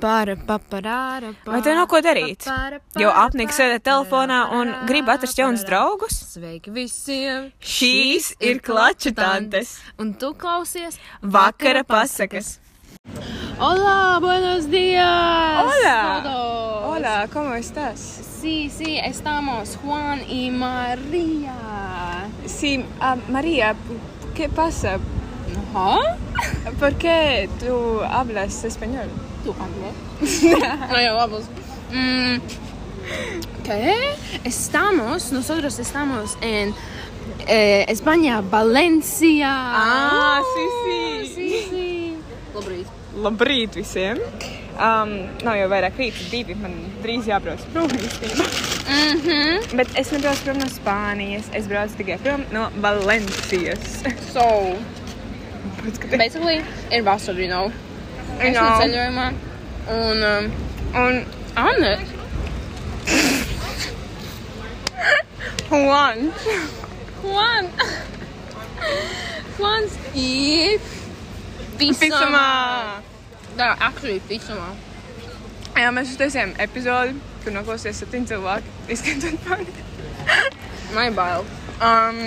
Para, paparāra, Vai tev nav ko darīt? Jo apniks sēdēt telefonā un grib atrast jaunus draugus? Sveiki visiem! Šīs ir klaču tantes. Un tu klausies Vakara pasakas. Hola, buenos días! Hola! Todos. Hola, ¿cómo estás? Sí, sí, estamos Juan y María. Sí, ah, María, ¿qué pasa? ¿Ah? ¿Por qué tú hablas español? ¿Tú hablas? no, ya vamos. Mm, ¿Qué? Estamos, nosotros estamos en eh, España, Valencia. Ah, sí, sí. Sí, sí. Labrīt. Labrīt visiem! Um, nav jau vairāk rīta, divi. Man drīz jābrauc prom īstenībā. Mhm. Bet es nebraucu prom no Spānijas. Es braucu tikai prom no Valencijas. So, basically, ir vasara, you know. Esmu ceļojumā. Un, um, Un Anne, Juan. Juan. Juan's ir Pisamā! Tā, actually, pisamā. Jā, mēs uztaisījām epizodi, kur noklausījās septiņi cilvēki. Izskaitot mani. Man ir bail. Um,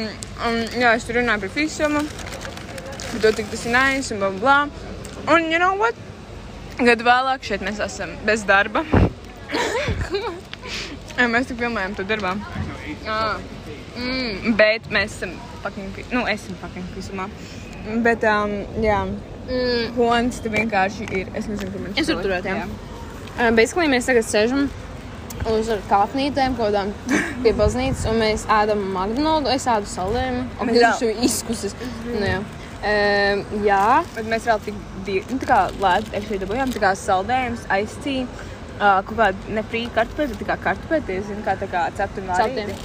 un, jā, es tur runāju par fisumu, par to, cik tas ir nice un bla bla. bla. Un, you know what? Gadu vēlāk šeit mēs esam bez darba. Jā, mēs tik filmējam to darbā. Ah. Mm. Bet mēs esam fucking, nu, esam fucking fisumā. Bet, um, jā, Mm. Juans te vienkārši ir, es nezinu, kur man Es varu turēt, jā. Uh, basically, mēs tagad sēžam uz kāpnītēm, kaut kādām pie baznīcas, un mēs ēdam McDonald's, es ēdu saldējumu. Un Mēs tas vēl- ir izkusis. Nu, jā. Um, jā. Bet mēs vēl tik nu, tā kā lēti ar šeit dabūjām, tā kā saldējums, aizcīja. Uh, kaut kāda nefrīga kartupeļa, bet tā kā kartupeļa, zini, kā tā kā cepta un vārīti.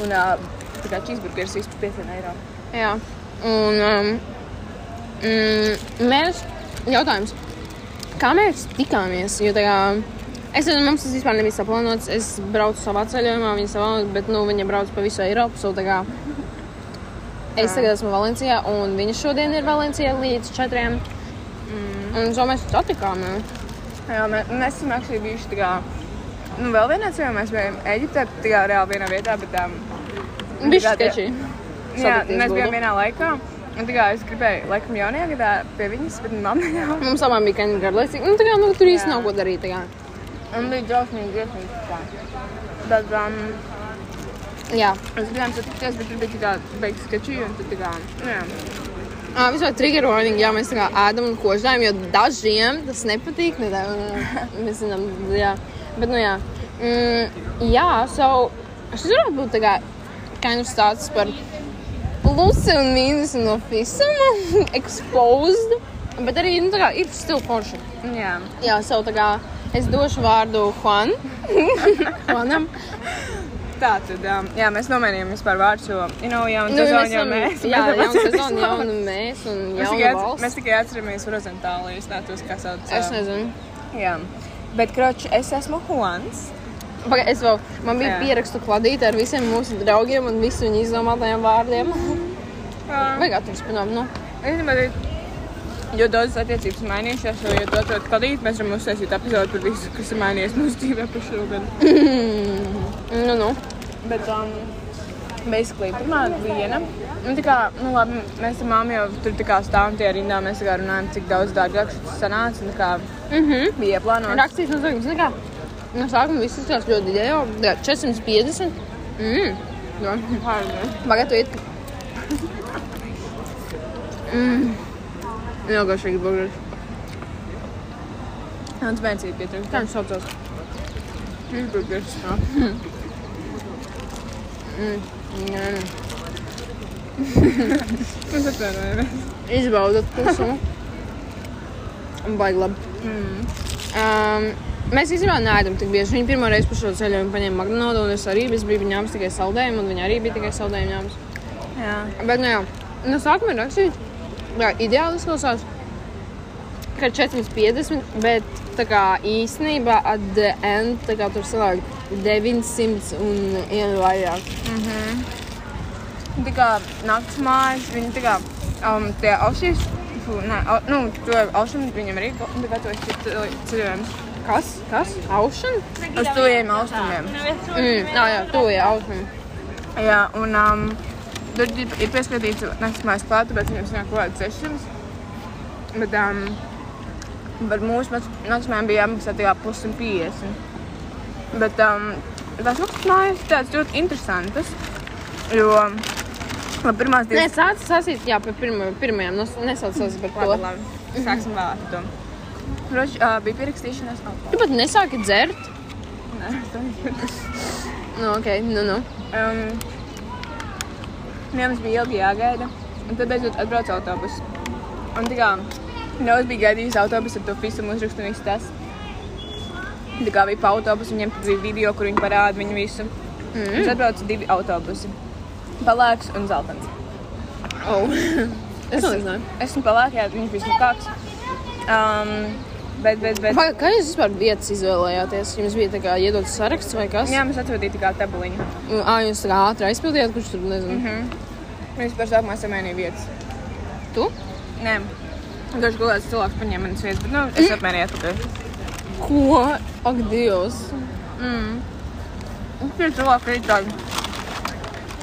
Un uh, tā kā cheeseburgers vispār 5 eiro. Jā, un um, mm, mēs jautājums, kā mēs tikāmies? Jo tā kā es nezinu, mums tas vispār nebija saplānots. Es braucu savā ceļojumā, viņa savā, bet nu, viņa brauc pa visu Eiropu. So, es tagad esmu Valencijā, un viņa šodien ir Valencijā līdz četriem. Mm. Un so mēs satikāmies. Jā, mēs, mēs esam actually bijuši tā kā, nu, vēl vienā ceļā mēs bijām Eģiptē, tā kā reāli vienā vietā, bet um, tā- ir sketčī. Jā, mēs bijām vienā laikā. Un tā kā es gribēju, laikam, jaunajā gadā pie viņas, bet man neļāva. Mums abām bija kaņģi garlaicīgi. Nu, tā kā nu, tur īsti nav ko darīt. tā kā. Un bija drausmīgi, drausmīgi tā. Bet, um, Jā, es gribēju satikties, bet tur bija tā kā beigas sketčī, un tad tā kā, nu jā. Uh, Vispār trigger warning, jā, mēs tā kā ēdam un kožģējam, jo dažiem tas nepatīk. Ne, tā, mēs zinām, jā. Bet, nu jā. Mm, jā, so, šis varētu būt tā kā kind of stāsts par plusi un mīnusi no visuma, exposed. Bet arī, nu, tā kā ir stila forši. Jā. Jā, so, tā kā es došu vārdu Juan. Juanam. Tā tad, um, jā, mēs nomainījām vispār vārdus, jo, you know, jauna Nu, sezona jau mēs. Jā, sezona, visu jauna mēs un atcer- valsts. mēs tikai atceramies horizontāli, es netos, kā sauc. Es um, nezinu. Jā. Bet, kroči, es esmu Juans. Paga, es vēl, man bija Jā. pierakstu kladīte ar visiem mūsu draugiem un visu viņu izdomātajiem vārdiem. Jā. Vajag atrast, nu. Es domāju, jo daudzas attiecības mainījušās, jo, atrod kādīt, mēs varam uztaisīt epizodu par visu, kas ir mainījies mūsu dzīvē par šo gadu. Nu, nu. Bet, um, basically, pirmā diena. Nu, kā, nu, labi, mēs ar māmu jau tur stāvam tajā rindā, mēs kā runājam, cik daudz dārgāk šis sanāca. un kā Mhm. bija ieplānots. Rakstīšu no sākuma. Zini kā, no sākuma viss izskatās ļoti ideāli. Tā kā 450. Mm. Jā. Pagaidu iet. Mm. Jā, garšīgi burgers. Un tu ir pietrūkst. Kā viņš saucās? Cheeseburgers. Mm. Nē, nē. Mēs atvainojamies. Izbaudat klusumu. Baigi labi. Mm. Um, mēs īstenībā neēdam tik bieži. Viņa pirmo reizi par šo ceļojumu paņēma McDonald's, un es arī es biju ņēmis tikai saldējumu, un viņa arī bija tikai saldējumu ņēmis. Jā. Bet, nu jā, no sākuma ir rakstīts, ka ideāli izklausās, ka ir 450, bet tā kā īstenībā at the end tā kā tur sanāk 900 un vienu vairāk. Tā kā naktas mājas, viņi tā kā um, tie ausis Fu, nē, au, nu, to austrumu viņam arī gatavojas ceļojums. Kas? Kas? Aušana? Uz tuviem austrumiem. Mm, jā, jā, ir aušana. Jā, un um, tur ir, ir pieskatīts naktsmājas klāta, bet viņam sanāk kaut kāds 600. Bet um, par mūsu naks- naktsmājām bija jāmaksā tikai plus 150. Bet um, tās naktsmājas tādas ļoti interesantas, jo labi, pirmās Nē, divas... sāc sasīt, jā, par pirma, pirmajām. nos- Nesauc sasīt par to. Labi, labi. Sāksim vēl ar to. Roši, uh, bija pierakstīšanās. Oh, Tu pat nesāki dzert? nē, tā ir. Nu, ok, nu, nu. Um, jā, mums bija ilgi jāgaida, un tad beidzot atbrauca autobus. Un tā kā Nevis bija gaidījis autobusu ar to visu uzrakstu un viss tas. Tā kā bija pa autobusu, viņiem tad bija video, kur viņi parāda viņu visu. Mm. Mums atbrauca divi autobusi. Pelēks un zeltains. Oh. es nezināju. Esmu pelēkajā, viņš bija smukāks. Um, bet, bet, bet. Vai, kā jūs vispār vietas izvēlējāties? Jums bija tā kā iedots saraksts vai kas? Jā, mēs atvedīja tikai tabuliņu. Ā, jūs tā kā ātri aizpildījāt, kurš tur nezinu. Mm -hmm. Mēs par sākumā samainīja vietas. Tu? Nē, dažs kāds cilvēks paņēma manas vietas, bet nu, es apmērīju atpakaļ. Ko? Ak, Dievs. Mm. Tie cilvēki ir tādi.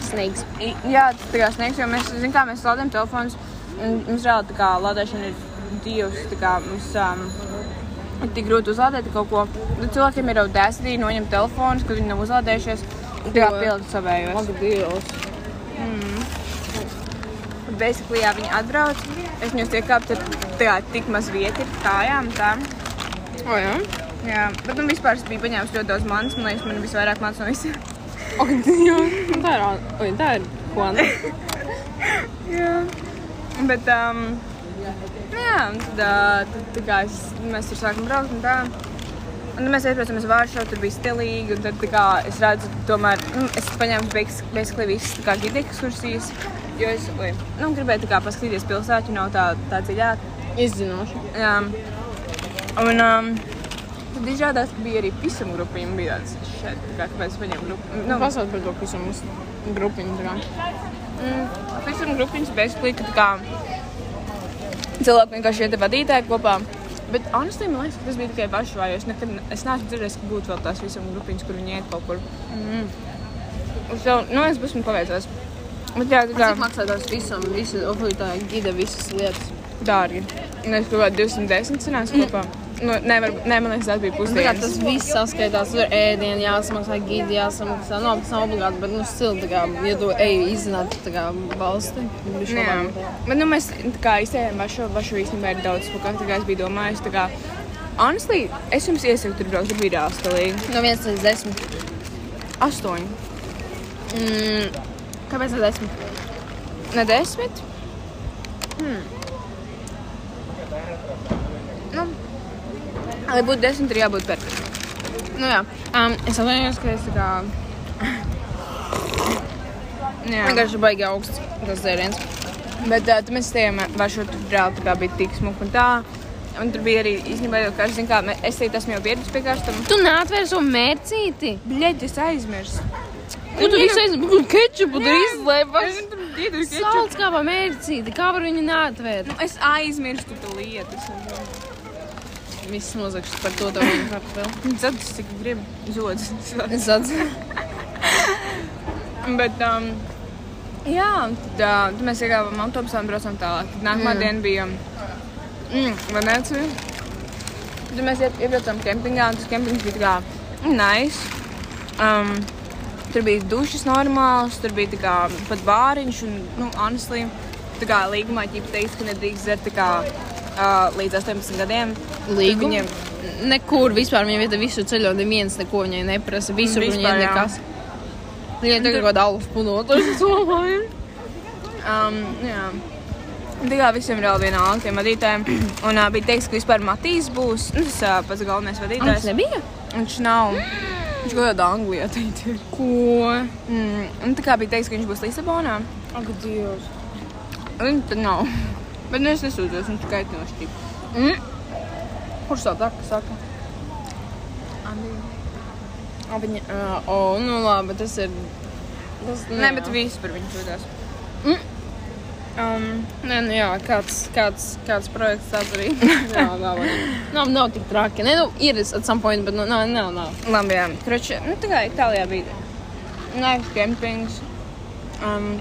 Snakes. I- Jā, tas tā kā sniegs, jo mēs, zinām, kā mēs lādējam telefonus. Mums reāli tā kā lādēšana ir divas, tā kā mums um, ir tik grūti uzlādēt kaut ko. Tad cilvēkiem ir dēsnīgi noņemt telefonus, kad viņi nav uzlādējušies. Tā kā pielikt savējos. Ak, Dievs. Basically, jā, viņi atbrauc. Es viņus iekāpu, tad tā kā tik maz vieta ir kājām. Tā. O, jā? Jā, bet nu vispār es biju paņēmis ļoti daudz manas. Man liekas, man visvairāk mācās no visiem. Dievs. Nu, Tā ir, oi, tā ir Juana. Jā. Bet, um, nu jā, tad, tad tā kā es, mēs tur sākam braukt un tā. Un tad mēs uz Vāršavu, tur bija stilīgi. Un tad tā kā, es redzu, tomēr nu, es paņēmu basically visas tā kā gidi ekskursijas. Jo es oi, nu, gribēju tā kā paskatīties pilsētu, nav tā, tā dziļāk. Izzinoši. Jā. Un um, tad izrādās, ka bija arī pisam grupiņa. Bija tāds šeit, tā kā, es paņēmu grupu. Nu, Nu, pasaules par to, mums grupiņu tā kā. Mm, Visam grupiņas basically, ka tā kā cilvēki vienkārši iet vadītāji kopā. Bet, honestly, man liekas, ka tas bija tikai Varšavā, jo es nekad, ne- es neesmu dzirdējis, ka būtu vēl tās visam grupiņas, kur viņi iet kaut kur. Mm. Jau, nu, es esmu paveicos. Bet jā, tā kā Cik maksā tās visam, visu oficiālā gida visas lietas? dārgi. Un es kaut kā 210 cenās kopā. Nu, nevar, ne, man liekas, tas bija Nu, tā pusdienas. tas viss saskaitās, tur ēdienu jāsamaksā, gidi jāsamaksā. Nu, tas nav obligāti, bet, nu, stili, tā kā, ja tu ej izzināt, tā kā valsti, Jā, bet nu, mēs tā kā izējām Varšavu. Varšava īstenībā ir daudz spēkāk, kā es biju domājis. tā Kā, honestly, es jums iesaku tur braukt, tur bija reāli stilīgi. No 1 līdz 10. Astoņi. Mm, kāpēc ne 10? Ne desmit? Hmm. Lai būtu desmit, ir jābūt perfektam. Nu, jā. Um, es atvainojos, ka es tā kā Jā, vienkārši baigi augsts tas dzēriens. bet uh, mēs stājām Varšavā, tur reāli tā kā bija tik smuki un tā. Un tur bija arī īstenībā jau zin kā, es teicu, esmu jau pieredzējis pie karstam. Tu neatvēri savu mērcīti. Bļeģi, es aizmirsu. Ko tu visu aizmirsti? Kečupu tur kečupu. Salds kā pa mērcīti. Kā var viņu neatvērt? Es aizmirstu to lietu. Viss nozagšs par to kartuveli. Tad es tik gribu zodas. Es atceros. Bet, um, jā, tad, uh, tad mēs iegājām autobusā un braucām tālāk. Tad nākamā mm. diena bija mm, Venecija. Tad mēs ie- iebraucām kempingā, un tas kempings bija kā nice. Um, tur bija dušas normāls, tur bija kā pat bāriņš, un, nu, honestly, tā kā līgumā ķipa teiks, ka nedrīkst dzert tā kā uh, līdz 18 gadiem. Līguma? Viņiem Nekur vispār viņa vieta visu ceļo, neviens neko viņai neprasa. Visur Vispār, viņai nekas. Viņai tagad kaut kāda alfa punota. Es domāju. Um, jā. Tā kā visiem ir vēl viena tiem vadītājiem. Un uh, bija teiks, ka vispār Matīs būs nu, tas uh, pats galvenais vadītājs. nebija? Viņš nav. Viņš kaut kādā Anglijā teikt. ir. Ko? Mm, un tā kā bija teiks, ka viņš būs Lisabonā. Ak, Dievs. Un tad nav. Bet nu, es nesūdzos, viņš kaitinoši tik. Mm. Kurš tā tā saka? A, viņa, uh, o, nu labi, tas ir. Tas, Nē, bet viss par viņu sūdzās. Um, Nē, nu jā, kāds, kāds, kāds projekts tāds arī. jā, nav, nav, nav tik traki. Nē, nu, ir at some point, bet nu, nav, nav, nav. labi, jā. Kroči, nu, tā kā Itālijā bija naiks kempings. Um,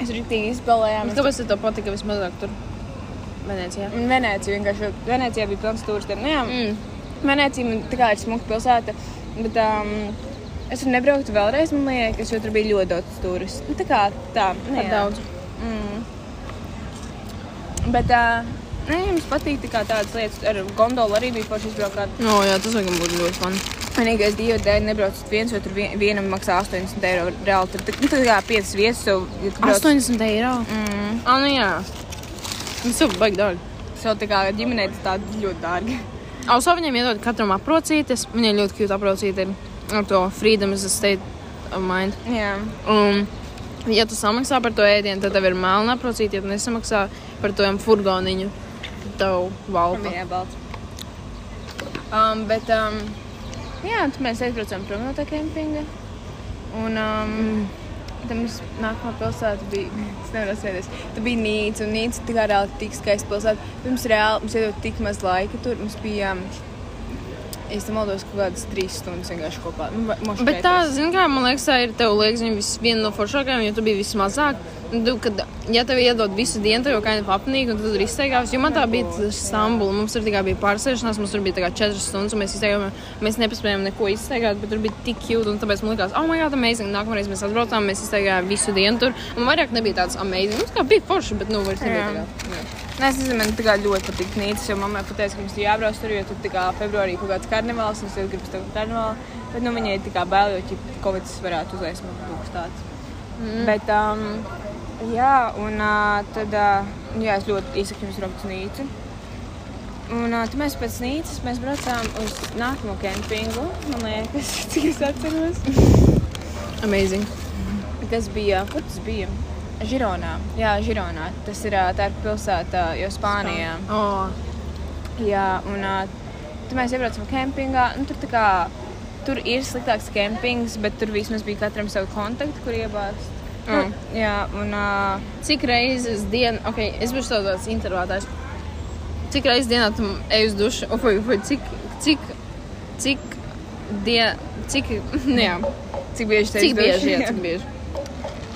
es rītīgi izbalējām. Kāpēc tev patika vismazāk tur? Venecijā. Venecija vienkārši. Venecijā bija pilns turistiem. Nu, jā, Mm. Venecija man tā kā ir smuka pilsēta, bet um, es tur nebrauktu vēlreiz, man liekas, jo tur bija ļoti daudz turistu. Nu, tā kā tā, nu, Par jā. daudz. Mm. Bet uh, nē, jums patīk tā kā tādas lietas, ar gondolu arī bija forši izbraukāt. No, jā, tas laikam būtu ļoti fun. Vienīgais divi dēļ nebraucat viens, jo tur vien, vienam maksā 80 eiro. Reāli tur nu, tā kā 5 vietas, jau ja tu brauc- 80 eiro. Mm. Ah, nu jā. Tas jau baigi dārgi. Sev tā kā ģimenei tas tāds ļoti dārgi. Also viņiem iedod katram aprocīties. Viņiem ļoti cute aprocīti ir ar to freedom is a state of mind. Jā. Un, ja tu samaksā par to ēdienu, tad tev ir melna aprocīti. Ja tu nesamaksā par to furgoniņu, tad tev valpa. Jā, balts. Um, bet, um, jā, tad mēs aizbraucām prom no tā kempinga. Un um, mm. Tad mums nākamā pilsēta bija, es nevaru atcerēties, tā bija Nīca. Un Nīca tā kā reāli tik skaista pilsēta. Mums reāli, mums iedod tik maz laika tur. Mums bija, um, es tam maldos, kaut kādas trīs stundas vienkārši kopā. Nu, moši Bet tā, zini, kā man liekas, tā ir tev liekas, viena no foršākajām, jo tu biji vismazāk. Un Tu, kad, ja tev iedod visu dienu, tev jau kā ir apnīgi, un tu tur izteigās. Jo man tā bija tas Stambula. Mums tur tikai bija pārsēšanās, mums tur bija kā četras stundas, un mēs izteigām, mēs nepaspējām neko izteigāt, bet tur bija tik cute, un tāpēc man likās, oh, my God, amazing. Nākamreiz mēs atbraucām, mēs izteigājām visu dienu tur, un vairāk nebija tāds amazing. Mums kā bija forši, bet nu vairs nebija. Nē, es nezinu, man tā ļoti patīk Nīcas, jo mammai pateica, ka mums ir jābrauc tur, jo tur kā februārī kaut kāds karnevāls, un es jau gribu to karnevālu. Bet, nu, viņai tā kā bail, jo Covid varētu uzliesmot kaut kas tāds. Mm. Bet, um, jā, un uh, tad, uh, jā, es ļoti īsaku jums braucu uz Nīcu. Un uh, tad mēs pēc Nīcas mēs braucām uz nākamo kempingu, man liekas, cik es atceros. Amazing. Tas bija, kur tas bija? Žironā. Jā, Žironā. Tas ir tā ir pilsēta jau Spānijā. Oh. Jā, un tad mēs iebraucam kempingā. Nu, tur, kā, tur ir sliktāks kempings, bet tur vismaz bija katram savu kontaktu, kur iebāzt. Mm. Nu, jā, un uh, Cik reizes dienā, ok, es biju tāds intervētājs. Cik reizes dienā tu ej uz dušu? O, vai, vai cik, cik, cik, die, cik, nu jā, cik bieži tas cik bieži, jā, cik bieži.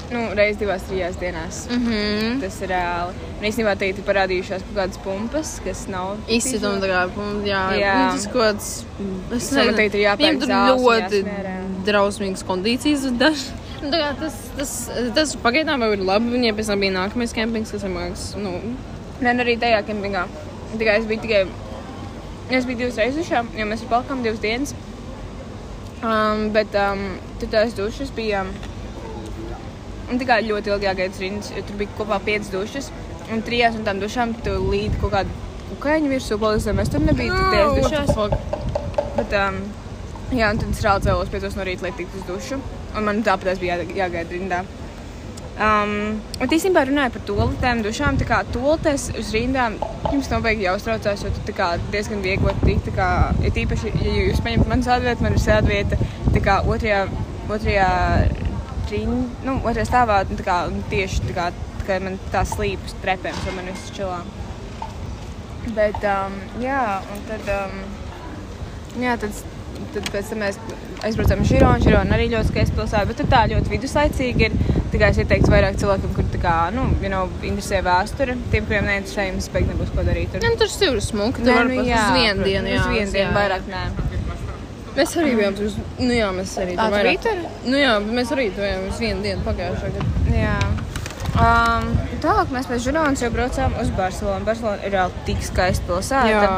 Nu, reizes divās, trijās dienās. Mm -hmm. Tas ir reāli. Un īstenībā tagad ir parādījušās kaut kādas pumpas, kas nav. Izsituma jā, Jā. jā. tas kaut kāds, es Tam teikt, ir jāpērk tur ļoti drausmīgas kondīcijas daži. Nu, tā kā tas, tas, tas pagaidām jau ir labi. Viņiem pēc tam bija nākamais kempings, kas, man liekas, nu, Nē, arī tajā kempingā. Tikai es biju tikai. Es biju divas reizes šā, jo mēs palikām divas dienas. Um, bet um, tur tās dušas bija. Um, un tikai ļoti ilgi jāgaida rindas, jo tur bija kopā piecas dušas. Un trijās no tām dušām tu līdi kaut kādu kukaiņu virsū, palīdzēja. Mēs tur tik Oh, tajās what the dušās. Bet, um, jā, un tad es reāli cēlos piecos no rīta, lai tiktu uz dušu. Un man tāpēc bija jā, jāgaida rindā. Um, un īstenībā runāju par toaletēm, dušām. Tā kā toaletes uz rindām jums noteikti jāuztraucās, jo tur tā kā diezgan viegli tikt. tā Kā, ja tīpaši, ja jūs paņemat manu sēdvietu, man ir sēdvieta tā kā otrajā, otrajā, rind, nu, otrajā stāvā. nu, Tā kā, tieši tā kā, tā kā man tā slīpas trepēm, so man viss čilā. Bet, um, jā, un tad, um, jā, tad, tad pēc tam mēs aizbraucām uz Žironu. Žirona arī ļoti skaista pilsēta, bet tā ļoti viduslaicīgi ir. Tikai es ieteiktu vairāk cilvēkiem, kur tā kā, nu, you know, interesē vēsture. Tiem, kuriem neinteresē, jums beigās nebūs ko darīt. Tur. Jā, nu, tur ir smuki. Tur var pat uz vienu dienu. Jā, uz vienu dienu, jā, vairāk nē. Mēs arī bijām tur. Nu, jā, mēs arī tur biji tur? Nu, jā, mēs arī tur bijām uz vienu dienu pagājušā gada. Jā. Um, tālāk mēs pēc Žironas jau braucām uz Barcelonu. Barcelona ir reāli tik skaista pilsēta. Jā.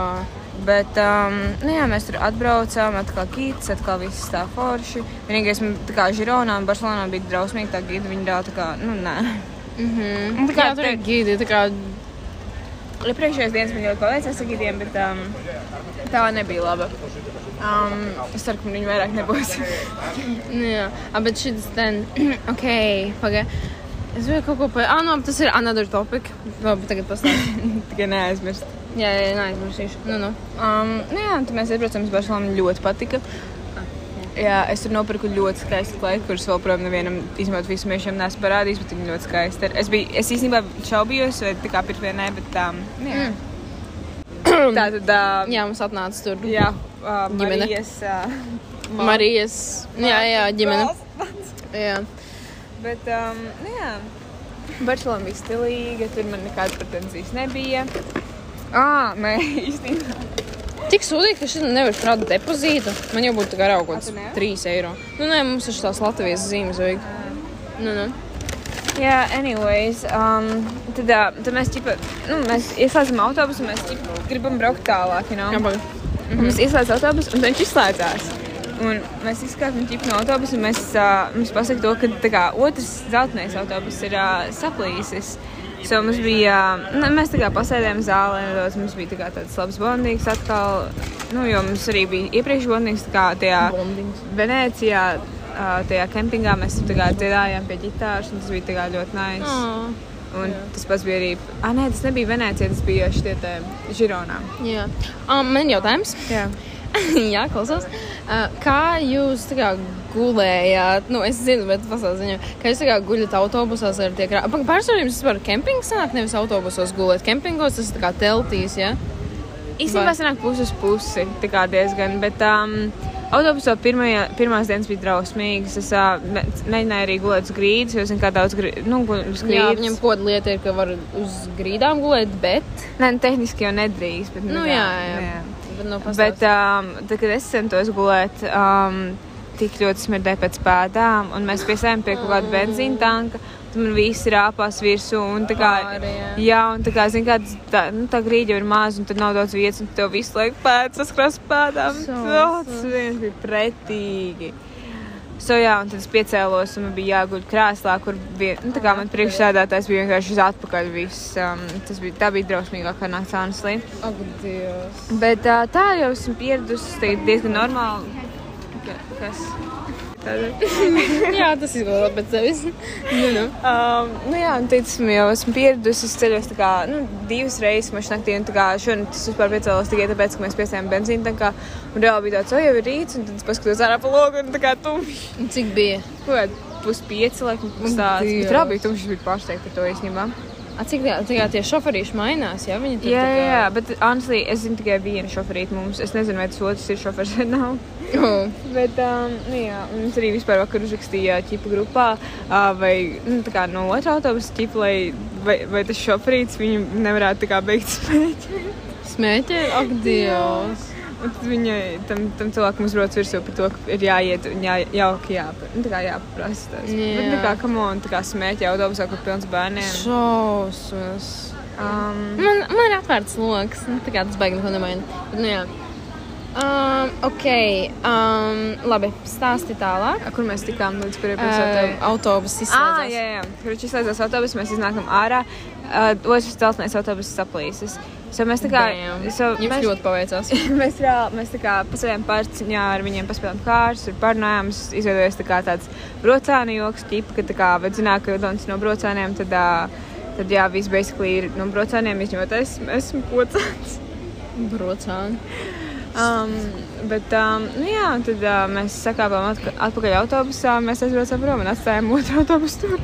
Bet, um, nu jā, mēs tur atbraucām, atkal kīts, atkal viss tā forši. Vienīgais, tā kā Žironā un Barcelonā bija drausmīgi tā gidi, viņi tā tā kā, nu, nē. Mhm. Un tā kā Jā, tur ir gidi. Tā kā Iepriekšējās dienas man ļoti paveicās ar gidiem, bet um, tā nebija laba. Um, es ceru, ka viņi vairāk nebūs. Nu, jā, ah, bet šis ten, ok, pagaidi. Es biju kaut ko par, ah, no, tas ir another topic. Labi, tagad pastāstīšu. Tikai neaizmirst. jā, jā, neaizmirsīšu. Nu, nu. Um, nu jā, tad mēs iebraucām uz Barcelonu, ļoti patika. Jā, es tur nopirku ļoti skaistu klaidu, kuras vēl, protams, nevienam izmantot visu mēnešiem nesu parādījis, bet viņi ļoti skaisti. Es, biju, es īstenībā šaubījos, vai tā kā pirkt nē, bet tā. Jā. Mm. Tā tad. Uh, Jā, mums atnāca tur jā uh, Ģimene. Marijas. Uh, Marijas. Jā, jā, ģimene. Jā. Bet, um, nu jā. Barcelona bija stilīga, tur man nekādas pretenzijas nebija. Ah, nē, īstenībā. Tik sūdīgi, ka šis nevar strādāt depozītu. Man jau būtu garā kaut A, kāds tu nevari? 3 eiro. Nu, nē, mums ir tās Latvijas zīmes vajag. Nu, nu. Jā, anyways, um, tad, uh, tad mēs, ķipa, nu, mēs ieslēdzam autobusu mēs ķipa, gribam braukt tālāk. You know? Jā, paga. Un Mēs ieslēdzam autobusu un viņš izslēdzās. Un mēs izskatām ģipu no autobusa un mēs, uh, mums pasaka to, ka kā, otrs zeltainais autobus ir uh, saplīsis. So mums bija, uh, mēs tā kā pasēdējām zālē, nedaudz mums bija tā tāds labs bondings atkal. Nu, jo mums arī bija iepriekš bondings tā kā tajā Bondings. Uh, tajā kempingā mēs tur dziedājām pie ģitāras un tas bija ļoti nice. Oh. Un tas pats bija arī, ah, nē, tas nebija Venecijā, tas bija te Žironā. Jā. Um, man jautājums. Jā. Jā, klausos. Uh, kā jūs kā gulējāt? Nu, es zinu, bet pasaules ziņā. Kā jūs kā guļat autobusos ar tie krāpām? Pārsvarā jums vispār kempings sanāk, nevis autobusos gulēt. Kempingos tas ir kā teltīs, jā? Īstenībā Vai- sanāk pusi uz pusi, tā kā diezgan, bet um, autobusā pirmajā, pirmās dienas bija drausmīgas. Es uh, mēģināju arī gulēt uz grīdas, jo zinu, kā daudz grī, nu, uz Jā, grīdas. viņam kaut kāda lieta ir, ka var uz grīdām gulēt, bet. Nē, nu, tehniski jau nedrīkst, bet Nu, tā, jā, jā. Bet, nu, Bet, um, tad, kad es centos gulēt, um, tik ļoti smirdēja pēc pēdām, un mēs piesējām pie kaut kāda benzīna tanka. Tad man viss rāpās virsū. Un, tā kā, Pāri, jā. jā, un tā kā, zin, kā tā, nu, tā grīda ir maza, un tur nav daudz vietas, un tev visu laiku pēc saskrās pēdām. Tas viens bija pretīgi. So, jā, un tad es piecēlos, un man bija jāguļ krēslā, kur bija, nu, tā kā man priekšsēdētājs bija vienkārši uz atpakaļ viss. Um, tas bija, tā bija drausmīgākā nakts, honestly. Ak, Dievs. Bet uh, tā jau esmu pieradusi, tas ir diezgan normāli. Ka- Kas? Jā, tas izklausās pēc sevis. nu, nu. Um, nu jā, un esmu jau esmu pieradusi. Es ceļos tā kā nu, divas reizes mašīnā naktī. Un tā kā šodien tas vispār piecēlos tikai tāpēc, ka mēs piesējām benzīnu. Tā kā un reāli bija tāds, o jau ir rīts, un tad paskatos ārā pa logu un tā kā tumšs. Un Cik bija? Kāda puspieci, laikam, tas tāds. Dievs. Bet reāli bija tumšs, es biju pārsteigta par to īstenībā. A, cik tā, tā kā tie šoferīši mainās, jā? Viņi tur Jā, kā... jā, bet honestly, es zinu tikai vienu šoferīti mums. Es nezinu, vai tas otrs ir šoferis vai nav. Oh. Bet, um, nu, jā, mums arī vispār vakar uzrakstīja ķipa grupā, uh, vai nu, tā kā no otrā autobusa ķipa, lai vai, vai tas šoferīts viņu nevarētu kā beigt smēķi. Smēķē? Ak, Dievs. Un tad viņai, tam, tam cilvēkam uzbrauc virsū par to, ka ir jāiet un jā, jauki nu, tā kā jāpaprasa tas. Jā. Bet, tā kā, come on, tā kā smēķi autobusā, kur pilns bērniem. Šausmas. Um, Man, man ir atvērts lokus. Nu, tā kā tas beigas neko nemaina. Bet, nu, jā. Um, ok, um, labi, stāsti tālāk. kur mēs tikām līdz kuriem Uh, pilsētai? autobus Ah, izslēdzās. jā, jā. Kurš izslēdzas autobusu, mēs iznākam ārā. Uh, otrs celtnieks autobuss saplīsis. So mēs tā kā. So Jums mēs, ļoti paveicās. mēs, reāli, mēs tā kā pasēdām pārciņā ar viņiem, paspēlējām kārtas, tur parunājām. mums Izveidojas tā kā tāds brocāni joks, ķipa, ka tā kā, bet zināt, ka Dons no brocāniem, tad, uh, tad jā, viss basically ir no brocāniem, izņemot es, esmu pocāns. Brocāni. Um, bet, um, nu jā, tad uh, mēs sakāpām atka- atpakaļ autobusā, mēs aizbraucām prom un atstājām otru autobusu tur.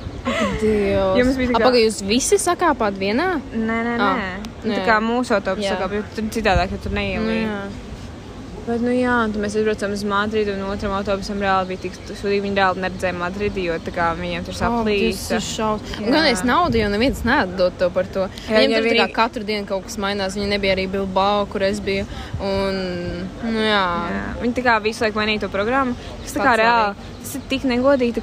Dievs. Jums bija tā kā- Apagaid, jūs visi sakāpāt vienā? Nē, nē, nē. Nu, nē. tā kā mūsu autobusā, Jā. kā bija tur citādāk, ja tur Nu, neielīja. Bet, nu jā, tad mēs aizbraucām uz Madridi, un otram autobusam reāli bija tik sūdīgi. Viņi reāli neredzēja Madridi, jo tā kā viņiem tur saplīsa. Jā. Gan es naudu jau neviens nedod to par to. Jā, Viņiem tur tikai vienīgi- katru dienu kaut kas mainās. Viņi nebija arī Bilbao, kur es biju. Un, nu jā. Jā. Viņi tā kā visu laiku mainīja to programmu. Tas tā kā Pats reāli. Tas ir tik negodīgi.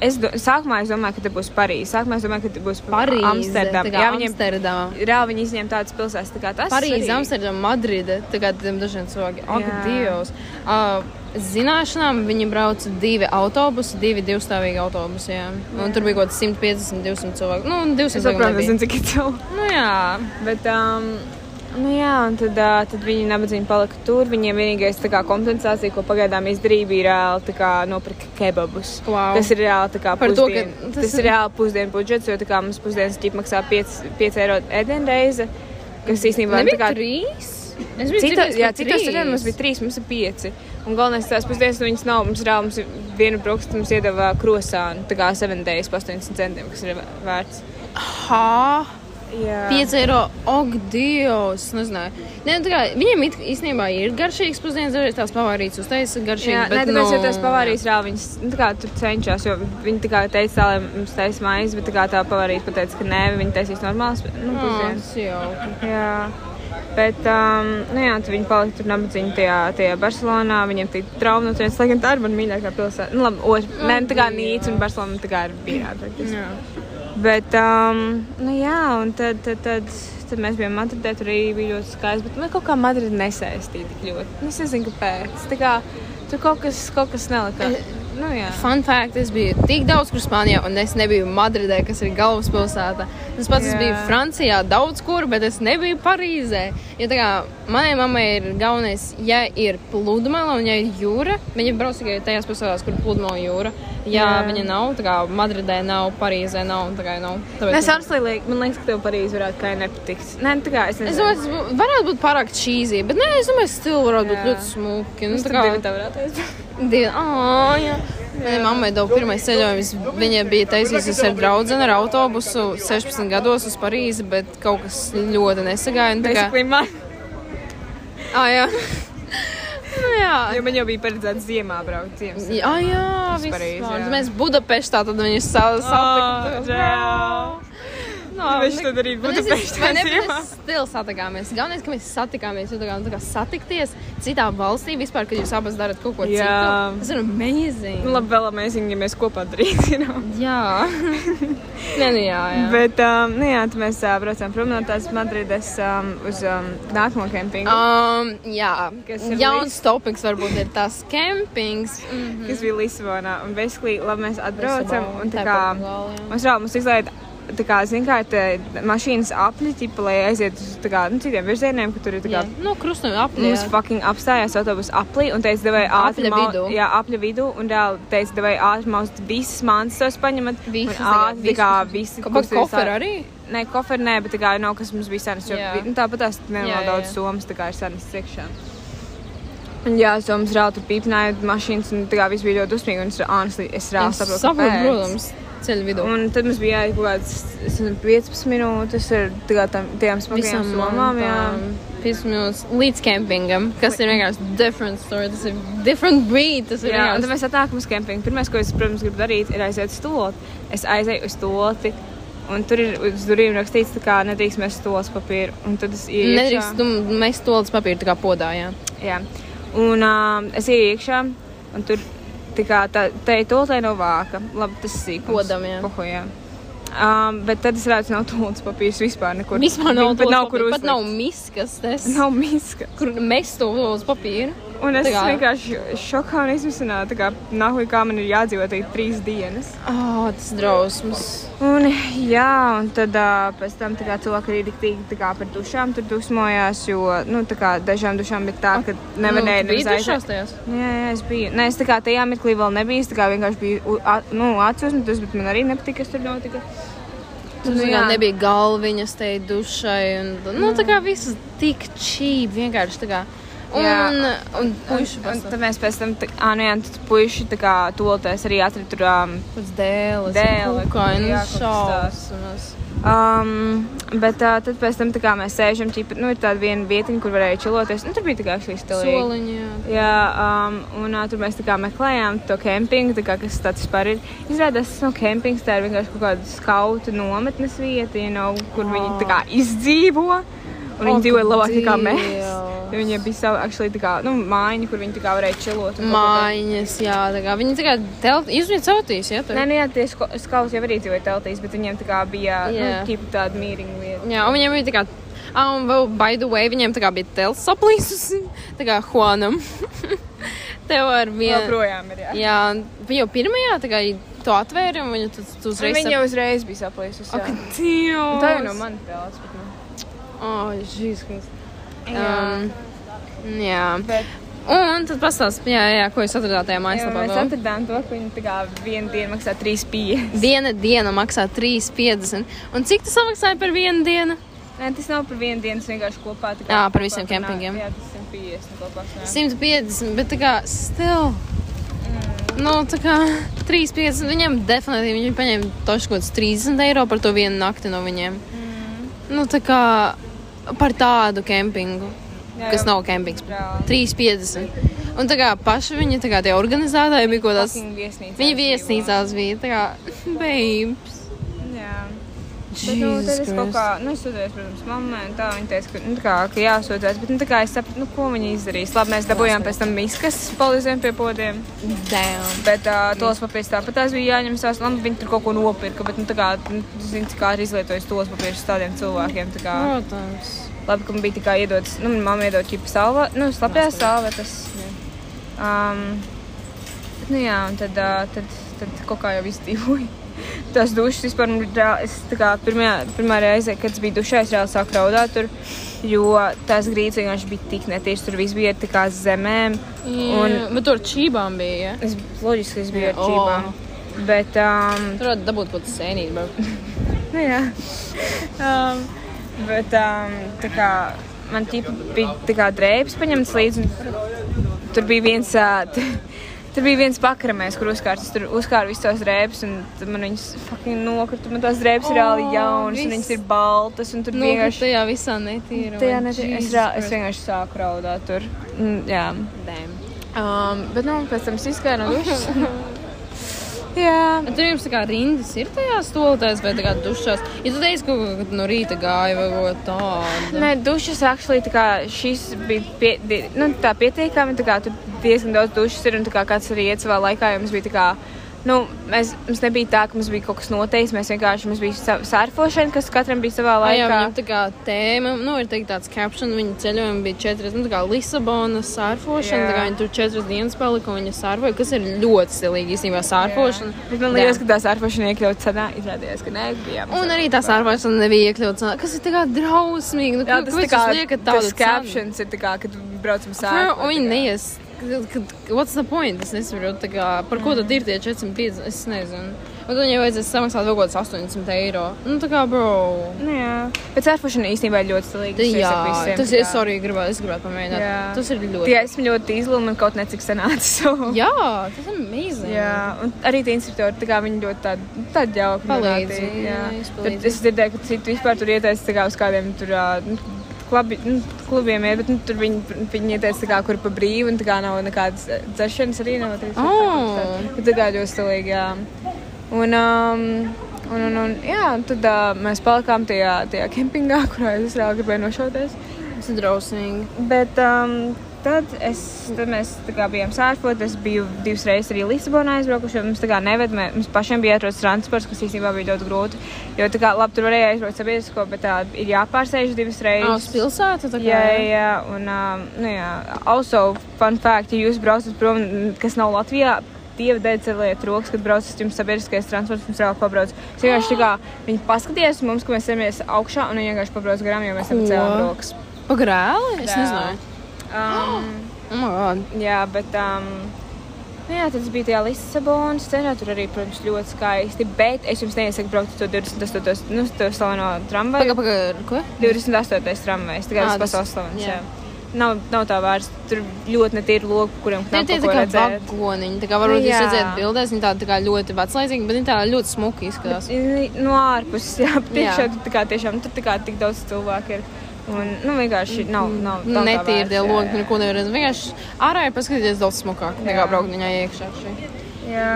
es do, sākumā es domāju, ka te būs Parīze. Sākumā es domāju, ka te būs Parīze, Amsterdam. Jā, viņiem Amsterdam. reāli viņi izņem tādas pilsētas. Tā tas Parīze, arī. Amsterdam, Madride. Tā kā tiem dažiem cilvēkiem. Ak, Jā. Dievs. Uh, zināšanām viņi brauca divi autobusi, divi divstāvīgi autobusi. Jā. Un tur bija kaut kāds 150, 200 cilvēku. Nu, 200 Es cilvēku saprotu, nebija. nezinu, cik ir cilvēku. Nu jā. Bet, um, nu jā, un tad, uh, tad viņi nabadzīgi palika tur. Viņiem vienīgais kā, kompensācija, ko pagaidām izdarīja, bija reāli kā, nopirkt kebabus. Wow. Tas ir reāli kā Par to, pusdien, tas tas, ir- ir reāli pusdienu budžets, jo kā mums pusdienas ķip maksā 5, 5 eiro ēdienreize, kas īstenībā tā kā. trīs? Es biju Cita, jā, citos ceļos mums bija trīs, mums ir pieci. Un galvenais tās pusdienas, nu viņas nav. Mums ir viena brokasta, mums iedeva krosānu. Tā kā 7 days, 80 centiem, kas ir vērts. Hā? Jā. 5 eiro, ok, Dievs, nezināju. Nē, nu tā kā, viņiem it- īstenībā ir garšīgs pusdienas, dažreiz tās pavārītas uztaisa Jā, garšīgi. nē, tāpēc jau tās pavārijas reāli viņas nu, tā kā tur cenšas, jo viņi tā kā teica, tā, lai mums taisa maizi, bet tā kā tā pavārīja pateica, ka nē, viņi taisīs normāls, nu, pusdienas. Tas jau. Jā. Bet, um, nu jā, viņi palika tur nabadzīgi tajā, tajā Barcelonā. Viņiem bija trauma no turienes, lai gan tā ir mana mīļākā pilsēta. Nu, labi, otrs, nē, nu, tā kā Nīca un Barcelona tā kā ir bijā. Bet, um, nu jā, un tad, tad, tad, tad mēs bijām Madridē, tur arī bija ļoti skaisti. Bet man kaut kā Madrid nesaistīja tik ļoti. Nu, Es nezinu, kāpēc. Tā kā tur kaut kas, kaut kas nelika. Nu, jā. Fun fact, es biju tik daudz kur Spānijā, un es nebiju Madridē, kas ir galvaspilsēta. Tas pats biju Francijā daudz kur, bet es nebiju Parīzē. Jo tā kā manai mammai ir galvenais, ja ir pludmale un ja ir jūra, viņa brauc tikai tajās pilsētās, kur pludmale jūra. Ja Jā. viņa nav, tā kā Madridē nav, Parīzē nav, tā kā nav. Tāpēc Es liek, man liekas, ka tev Parīzē varētu kā nepatikt. Nē, nu, tā kā es Es nezinu. domāju, tas varētu būt pārāk cheesy, bet nē, es domāju, stila varētu būt Jā. ļoti smuki. Nu, tā kā tā varētu aiziet. Divi. Oh, jā. Manai mammai deva pirmais ceļojums. Viņa bija taisījusies ar draugu ar autobusu 16 gados uz Parīzi, bet kaut kas ļoti nesagāja. tā kā-. Ah, jā. Nu, jā. Jo man jau bija paredzēts ziemā braukt ziemas. Jā, jā, jā. Mēs Budapeštā tad viņus sa- Oh. No, Viņš tad arī Budapeštā ziemā. Stila satikāmies. Galvenais, ka mēs satikāmies, jo tā kā, nu, tā kā satikties citā valstī vispār, kad jūs abas darat kaut ko Jā. citu. Tas ir amazing. Nu, labi, vēl amazing, ja mēs kopā know? Jā. Nē, nu jā, jā. Bet, um, nu jā, tad mēs uh, braucām prom no tās Madrides um, uz um, nākamo kempingu. Um, jā, Kas ir jauns Lis- topings varbūt ir tas kempings. Mm. kas bija Lisabonā. Un, basically, labi, mēs atbraucam. Un, tā kā, jā. mums vēl mums izlaida, tā kā, zin kā, te mašīnas apli, tipa, lai aiziet uz, tā kā, nu, citiem virzieniem, ka tur ir, tā kā, Jā, nu, krustojuma apli. Mums fucking apstājās autobusu aplī un teica, devai ātri Apļa vidū. Jā, apļa vidū. Un reāli teica, devai ātri maust visas mantas tos paņemat. Visas, tā ātri, tā kā visi. Kaut koferi arī? Nē, koferi nē, bet tā kā nav, kas mums bija senas. Jo vi- nu, tāpat tās nenormāli daudz somas, tā kā ir senas iekšā. Un jā, somas reāli tur pīpināja mašīnas un tā kā viss bija ļoti dusmīgi. Un es, honestly, es Es saprotu, protams, ceļu vidū. Un tad mums bija jāiet kaut kādas nezinu, 15 minūtes ar tā kā tam, tiem smagajām Visam somām. Jā. mantām, 5 minūtes līdz kempingam, kas ir vienkārši different story. Tas ir different breed. Tas ir Jā, un tad vienkārši. mēs atnākam uz kempingu. Pirmais, ko es, protams, gribu darīt, ir aiziet uz stūloti. Es aizēju uz stūloti, un tur ir uz durvīm rakstīts, kā nedrīkst mest stūles papīru. Un tad es iekšā. Nedrīkst, tu mēs tolīdz papīru tā kā podā, jā. Jā. Un um, es iekšā, un tur tā kā tā, tā ir tūlē no vāka. Labi, tas ir sīkums. Podam, jā. Pohu, jā. Um, bet tad es redzu, nav tūlīdz papīrs vispār nekur. Vispār nav, Pat nav tolīdz kur papīru, Pat nav uzlikt. miskas, tas, Nav miska. kur mēs to uz papīru. Un es kā- vienkārši šokā un izmisināju, tā kā nahuj, kā man ir jādzīvot arī trīs dienas. Oh, tas drausmas. Un, jā, un tad uh, pēc tam kā, cilvēki arī diktīgi par dušām tur dusmojās, jo nu, tā kā, dažām dušām bija tā, ka nevarēja nu, bija aiziet. Jā, jā, es biju. Nē, es tā kā tajā mirklī vēl nebiju. Es tā kā vienkārši biju nu, atsūsmītas, bet man arī nepatika, kas tur notika. Tur Nu, jā. nebija galviņas, te dušai. Un, nu, tā kā viss tik čīp, vienkārši. Un, Jā. un Un, puiši un pasaka, tad mēs pēc tam, tā, ah, nu jā, un tad puiši tā kā tolotēs arī atrada tur. Um, dēles, Dēle, kukaini, jā, kaut kas šausmas. Um, bet uh, tad pēc tam tā kā mēs sēžam, ķipa, nu, ir tāda viena vietiņa, kur varēja čiloties. Nu, tur bija tā kā šī stilīga. Soliņi, jā. Jā, um, un uh, tur mēs tā kā meklējām to kempingu, tā kā, kas tas vispār ir. Izrādās, tas nav kempings, tā ir vienkārši kaut kāda skautu nometnes vieta, you know, kur oh. viņi tā kā izdzīvo. Un viņi dzīvoja labāk nekā mēs. Jo Viņiem bija savi actually, kā, nu, mājiņa, kur viņi kā varēja čilot. Mājiņas, jā, tā kā viņi tā kā telti, izņem celtīs, jā, tur. Nē, nu jā, tie skauts jau arī dzīvoja teltīs, bet viņiem tā kā bija Jā. nu, tāda mīringa vieta. Jā, un viņiem bija tā kā, ah, un vēl, by the way, viņiem tā kā bija telts saplīsusi, tā kā Juanam. Tev ar vienu. Joprojām ir, jā. Jā, jau pirmajā, tā kā to atvēra, un viņa tu, tu uzreiz. Viņa uzreiz bija saplīsusi. Ak. Dievs! Tā jau no manas tēlas. bet, nu. Oh, žīskas. Jā. Um, jā. Bet Un tad pastāst, jā, jā, ko jūs atradāt tajā jā, mājaslapā. mēs atradām to, ka viņi tā kā vienu dienu maksā 3,5. Viena diena maksā 3,50. Un cik tas samaksāja par vienu dienu? Nē, tas nav par vienu dienu, tas vienkārši kopā. kā Jā, par visiem nā- kempingiem. Jā, tas 150 kopā. sanāk. 150, bet tā kā still. Nu, tā kā 3,50. Viņiem definitīvi viņi paņēma toši kaut kāds 30 eiro par to vienu nakti no viņiem. Nu, tā kā par tādu kempingu, Jā, kas nav kempings. Reāli. 3,50. Un tā kā paši viņi, tā kā tie organizētāji bija kaut viesnīcās Viņi viesnīcās bija, tā kā, babes. Bet, nu, tad es kaut kā, nu, es sūdzējos, protams, mammai, un tā viņa teica, ka, nu, tā kā, ka jāsūdzēs, bet, nu, tā kā es sapratu, nu, ko viņi izdarīs. Labi, mēs dabūjām pēc tam miskas palīdzēm pie podiem, Damn. bet uh, tos papīrs tāpat tās bija jāņem savs, labi, viņi tur kaut ko nopirka, bet, nu, tā kā, nu, zini, cik kā ir izlietojis tos papīrus tādiem cilvēkiem, tā kā, Protams. labi, ka man bija kā iedots, nu, mamma iedod ķipa salva, nu, slapjā salva, tas, um, bet, nu, jā, un tad, uh, tad, tad kaut kā jau izdzīvoju. Tas dušas vispār, nu, es tā kā pirmajā, pirmā reize, kad es biju dušā, es reāli sāku raudāt tur, jo tās grīdas vienkārši bija tik netīras, tur viss bija ar tā kā zemēm. Un... Bet tur čībām bija, ja? Es, loģiski, es biju ar O. čībām. Bet, um, Tur varētu dabūt kaut kādu sēnīti, bet... Nu, jā. Um, bet um, tā kā man ķipa bija tā kā drēbes paņemts līdzi. un Tur bija viens. Uh, Tur bija viens pakramēs, kur uzkārts. Tur uzkāru visas tās drēbes, un man viņas fucking nokrita. Man tās drēbes ir reāli jaunas, un viņas ir baltas, un tur Nu, vienkārši. tajā visā netīra. Tajā man net... es, rā, es vienkārši sāku raudāt tur. Mm, jā. Damn. Um, bet, nu, pēc tam es izgāju no dušas. jā. Tur jums kā rindas ir tajā stolotēs vai kā dušās. Ja tu teici, ka no rīta gāja vai ko tādu. Nē, dušas actually, tā kā šis bija pie, di, nu, tā pietiekami. Tā kā tur diezgan daudz dušas ir un tā kā kāds arī iet savā laikā, jo mums bija tā kā. Nu, mēs, mums nebija tā, ka mums bija kaut kas noteikts. Mēs vienkārši mums bija sērfošana, kas katram bija savā Ai, jā, laikā. viņam tā kā tēma, nu, ir teikt tāds caption, viņa ceļojumi bija četras, nu, tā kā Lisabonas sārfošana, Jā. tā kā viņa tur četras dienas palika un viņa sārfoja, kas ir ļoti stilīgi īstenībā sārfošana. Bet man liekas, ka tā sērfošana iekļauts cenā. Izrādījās, ka nē, bijām. Un arī tā sārfošana nebija iekļauts, kas ir tā kā drausmīgi, nu, Jā, ko- tas ko tā kā tādu tas captions ir tā kā, kad braucam un viņi neies. What's the point? Es nesaprotu, tā kā, par ko tad ir tie 450? Es nezinu. Un tad viņai vajadzēs samaksāt vēl kaut kāds 800 eiro. Nu, tā kā, bro. Nu, jā. Bet sērfošana īstenībā ir ļoti. Tā, es jā, visiem, tas tā ir, sorry, gribētu, es gribētu pamēģināt. Jā. Tas ir ļoti. Tie esmu ļoti izlūmi, man kaut necik sanāca. So. Jā, tas ir amazing. Jā, un arī tie instruktori, tā kā viņi ļoti tādi, tādi jauki. Palīdz, runātīgi, jā, Jā, izpalīdz. Tad es dzirdēju, ka citu vispār tur ieteicis tā kā uz kādiem tur. nu, Klubi, nu, klubiem ir, bet nu, tur viņi, viņi ieteica, kā, kur pa brīvu, un tā kā nav nekādas eh, dzeršanas arī nav. Tā, Oh. tā, tā kā ļoti stilīgi, jā. Un, um, un, un, un, jā, tad uh, mēs palikām tajā, tajā kempingā, kurā es reāli gribēju nošauties. Tas ir drausmīgi. Bet um, tad, es, tad mēs bijām sārfot. Es biju divas reizes arī Lisabonā aizbraukuši. jo Mums tā kā neved, mē- mums pašiem bija jāatrod transports, kas īstenībā bija ļoti grūti. Jo tā kā labi, tur varēja aizbraukt sabiedrisko, bet tā ir jāpārsēž divas Ah, uz reizes. pilsētu? tā kā- Jā, jā, un, um, nu jā, also, fun fact, ja jūs braucat prom, kas nav Latvijā, dieva dēļ celiet rokas, kad braucat jums sabiedriskais transports, mums reāli pabrauc. Es vienkārši tā kā, viņi paskatījās mums, ka mēs ejam augšā, un viņi vienkārši pabrauc garām, jo mēs Ko? nepacēlām rokas. Pagrēli? Es Jā. Um, Oh my god. Jā, bet um, nu jā, tas bija tajā Lisabonas ceļā. Tur arī, protams, ļoti skaisti. Bet es jums neiesaku braukt to 28. Nu, to slaveno tramvaju. Paga, paga, ko? 28. tramvajs. Tā kā Ā, tas pasaules slavens. jā. Jā. Nav, nav tā vērts. Tur ļoti netīri loki, kuriem tie ko tā kā vagoniņi, tā kā varbūt jūs Jā. redzēt bildēs, viņi tādi tā kā ļoti veclaicīgi, bet viņi tā ļoti smuki izskatās. No ārpuses, jā, tiešām Jā. tur tā kā tiešām tur tā kā tik daudz cilvēku ir. Un, nu, vienkārši nav, nav, nav tā Netīri tie jā, logi, jā. neko nevar redzēt. Vienkārši ārā ir paskatīties daudz smukāk, nekā Jā. braukt viņā iekšā. šeit. Jā,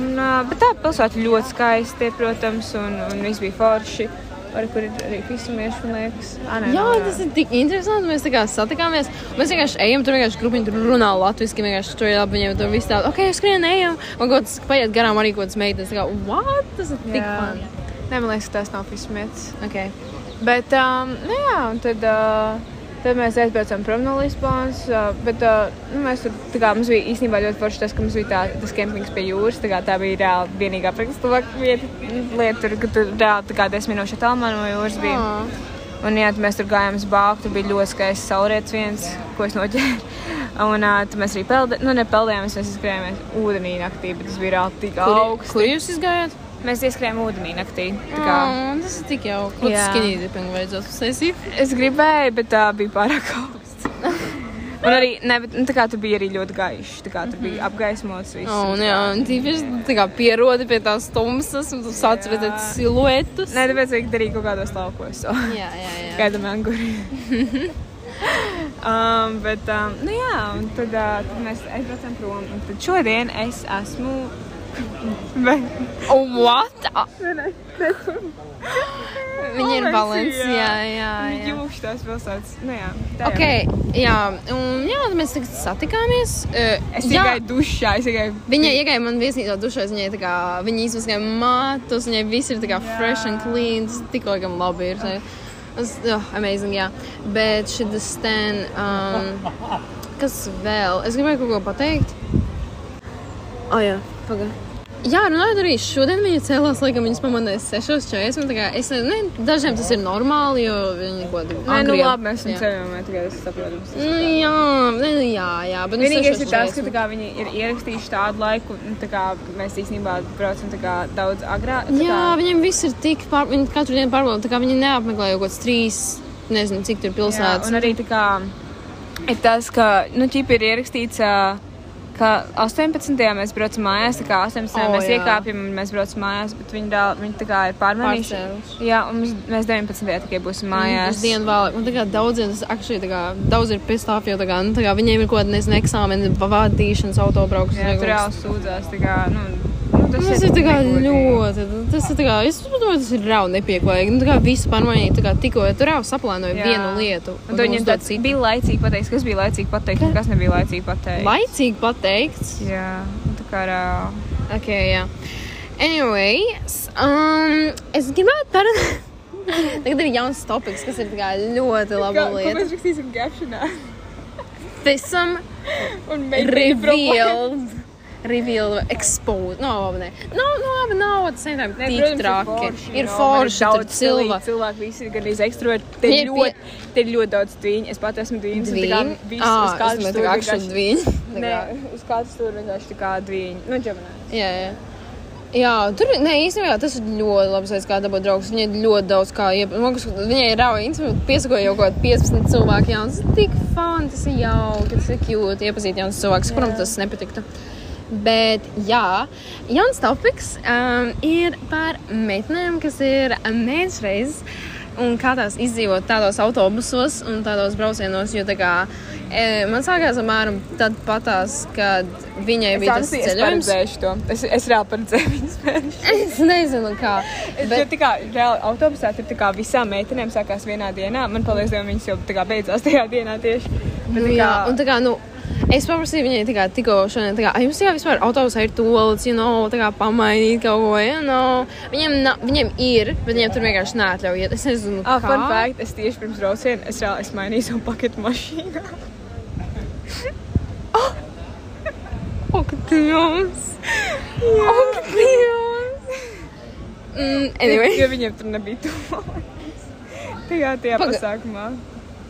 un, bet tā pilsēta ļoti skaista, protams, un, un viss bija forši. Ar kur ir arī fismieši, man liekas. Ā, nē, Jā, nav, tas ir tik interesanti. Mēs tā kā satikāmies. Mēs vienkārši ejam, tur vienkārši grupiņi tur runā latviešu. Vienkārši tur ir viņiem tur viss tāds, ok, skrien, ejam. Un kaut kas paiet garām arī kaut kāds meitenes. Tā kā, what? Tas ir tik Jā. fun. Nē, man liekas, tas nav fismietis. Okay. Bet, um, nu jā, un tad, uh, tad mēs aizbraucām prom no Lisbonas. Uh, bet uh, nu, mēs tur, kā mums bija īstenībā ļoti forši tas, ka mums bija tā, tas kempings pie jūras. Tā, kā tā bija reāli vienīgā praktiskākā vieta, lieta, tur, ka tur reāli tā kā desmit minūšu attālumā no jūras bija. Oh. Un, jā, mēs tur gājām uz bāku, tur bija ļoti skaists saulrietis viens, ko es noķēru. Un uh, tad mēs arī peldējām, nu, nepeldējām, mēs, skrējāmies ūdenī naktī, bet tas bija reāli tik augsts. kur jūs izgājāt? Mēs ieskrējām ūdenī naktī. Kā, Oh, tas ir tik jauki. Skinny dipping vajadzētu uztaisīt? es gribēju, bet tā bija pārāk augsts. Un arī, ne, bet, nu, tā kā tur bija arī ļoti gaišs. Tā kā tur bija apgaismots viss. Oh, un jā, un tīpaši tā kā pierodi pie tās tumsas, un tu sāc redzēt siluetus. Nē, tāpēc vajag darīt kaut kādos laukos. So. Jā, jā, jā. Gaidām anguri. um, bet, um, nu jā, un tad, uh, tad mēs aizbraucam prom. Un tad šodien es esmu. Oh, what? Ah, Viņa ir Valencijā. Jā, jā. Jūši tās pilsētas. Nu jā, tā Ok, jā, un jā, mēs tagad satikāmies. Uh, Es jā, tikai dušā, es tikai. Viņa iegāja man viesnīcā dušais, viņai tā kā, viņa izvaskāja matus, viņai viss ir tā kā fresh and clean, tas tik laikam labi ir. Tas, oh, amazing, jā. Bet šī stan, um, kas vēl? Es gribēju kaut ko pateikt. Oh, jā, pagaidi. Jā, runājot arī šodien, viņa cēlās, laikam, viņas pamanīja 6.40. tā kā Es nezinu, ne, dažiem tas ir normāli, jo viņi kaut kādā Nē, nu labi, mēs esam ceļojumā, tikai es saprotu. Nu, jā, ne, nu, jā, jā, bet nu, Vienīgais ir tas, 6:40. ka tā kā, viņi ir ierakstījuši tādu laiku, tā kā, mēs īstenībā braucam kā, daudz agrāk. tā Jā, kā- viņiem viss ir tik pār... Viņi katru dienu pārbauda, tā kā viņi neapmeklē kaut kāds trīs, nezinu, cik tur Jā, pilsētas. un arī tā kā ir tas, ka, nu, ķip ir ierakstīts, ā, ka 18. mēs braucam mājās, tā kā 18. O, mēs jā. iekāpjam un mēs braucam mājās, bet viņi, dāl, viņi tā kā ir pārmanījuši. Jā, un mēs, mēs 19. tikai būsim mājās. Uz dienu vēl, un tā kā daudziem tas actually, tā kā, daudz ir pistāf, jo tā kā, nu, tā kā viņiem ir kaut kāda, nezinu, eksāmeni, vadīšanas, autobrauks. Jā, tur jau sūdzās, tā kā, nu tas, Tas ir tā kā ļoti, tas ir kā, es domāju, tas ir rauni nepieklājīgi. Nu, tā kā visu pārmaiņu, tā kā tikko tur jau saplānoja Jā. vienu lietu. Un tad viņiem uzdod tāds bija laicīgi pateikt, kas bija laicīgi pateikt, un kas nebija laicīgi pateikt. Laicīgi pateikts. Jā, un tā kā rā. Ok, jā. Anyway, um, es gribētu parunāt. Tagad ir jauns topiks, kas ir ļoti lieta. mēs rakstīsim captionā? Visam Un revealed. Revealed, exposed. No, labi, nē. No, no, labi, nav. Tas ir Nē, tik traki. Ir no, forši, tur daudz cilvēki. Cilvēki visi ir gan izekstroti. Te ir ir ļoti, te ir ļoti daudz dviņu. Es pat esmu Dviņi. visi Ah, uz es katru domāju, tā stūri kā akšana vienkārši- dviņi. Nē, uz katru stūri vienkārši tā kā dviņi. Nu, ģemenē. Jā, jā. Jā, tur nē, īstenībā tas ir ļoti labi. Es kā dabūt draugus. Viņai ir ļoti daudz kā iepazīt. Viņai ir rauja instruments, piesakoja jau kaut kādi 15 cilvēki. Jā, tas ir tik fun, tas ir jauki, tas ir cute. Iepazīt jaunus cilvēkus, kuram tas nepatiktu. Bet, jā, jauns topiks um, ir par meitenēm, kas ir mēģinājums reizes. Un kā tās izdzīvot tādos autobusos un tādos braucienos, jo tā kā e, man sākās apmēram tad patās, kad viņai Es, bija tas honestly, es ceļojums. paredzēšu to. Es, es reāli paredzēju viņas spēļus. Es nezinu, kā. Bet... Bet, Tā kā reāli autobusā tur tā kā visām meitenēm sākās vienā dienā. Man paldies Dievam, viņas jau tā kā beidzās tajā dienā tieši. Bet, nu, tā jā, kā- un tā kā, nu, es paprasīju viņai tā kā tikko šodien, tā kā, "Ai, jums jā, vispār autobusā ir toalets, you know, tā kā pamainīt kaut ko, you know. Viņiem, na, viņiem ir, bet viņiem tur vienkārši neatļauj iet. Es nezinu, Ah, kā. fun fact, es tieši pirms brauciena es reāli esmu mainījis savu paketu mašīnā. Ak, Dievs! Ak, Dievs! Mm, anyway. Jo viņiem tur nebija tuvāks. Tajā, tajā Paga- pasākumā.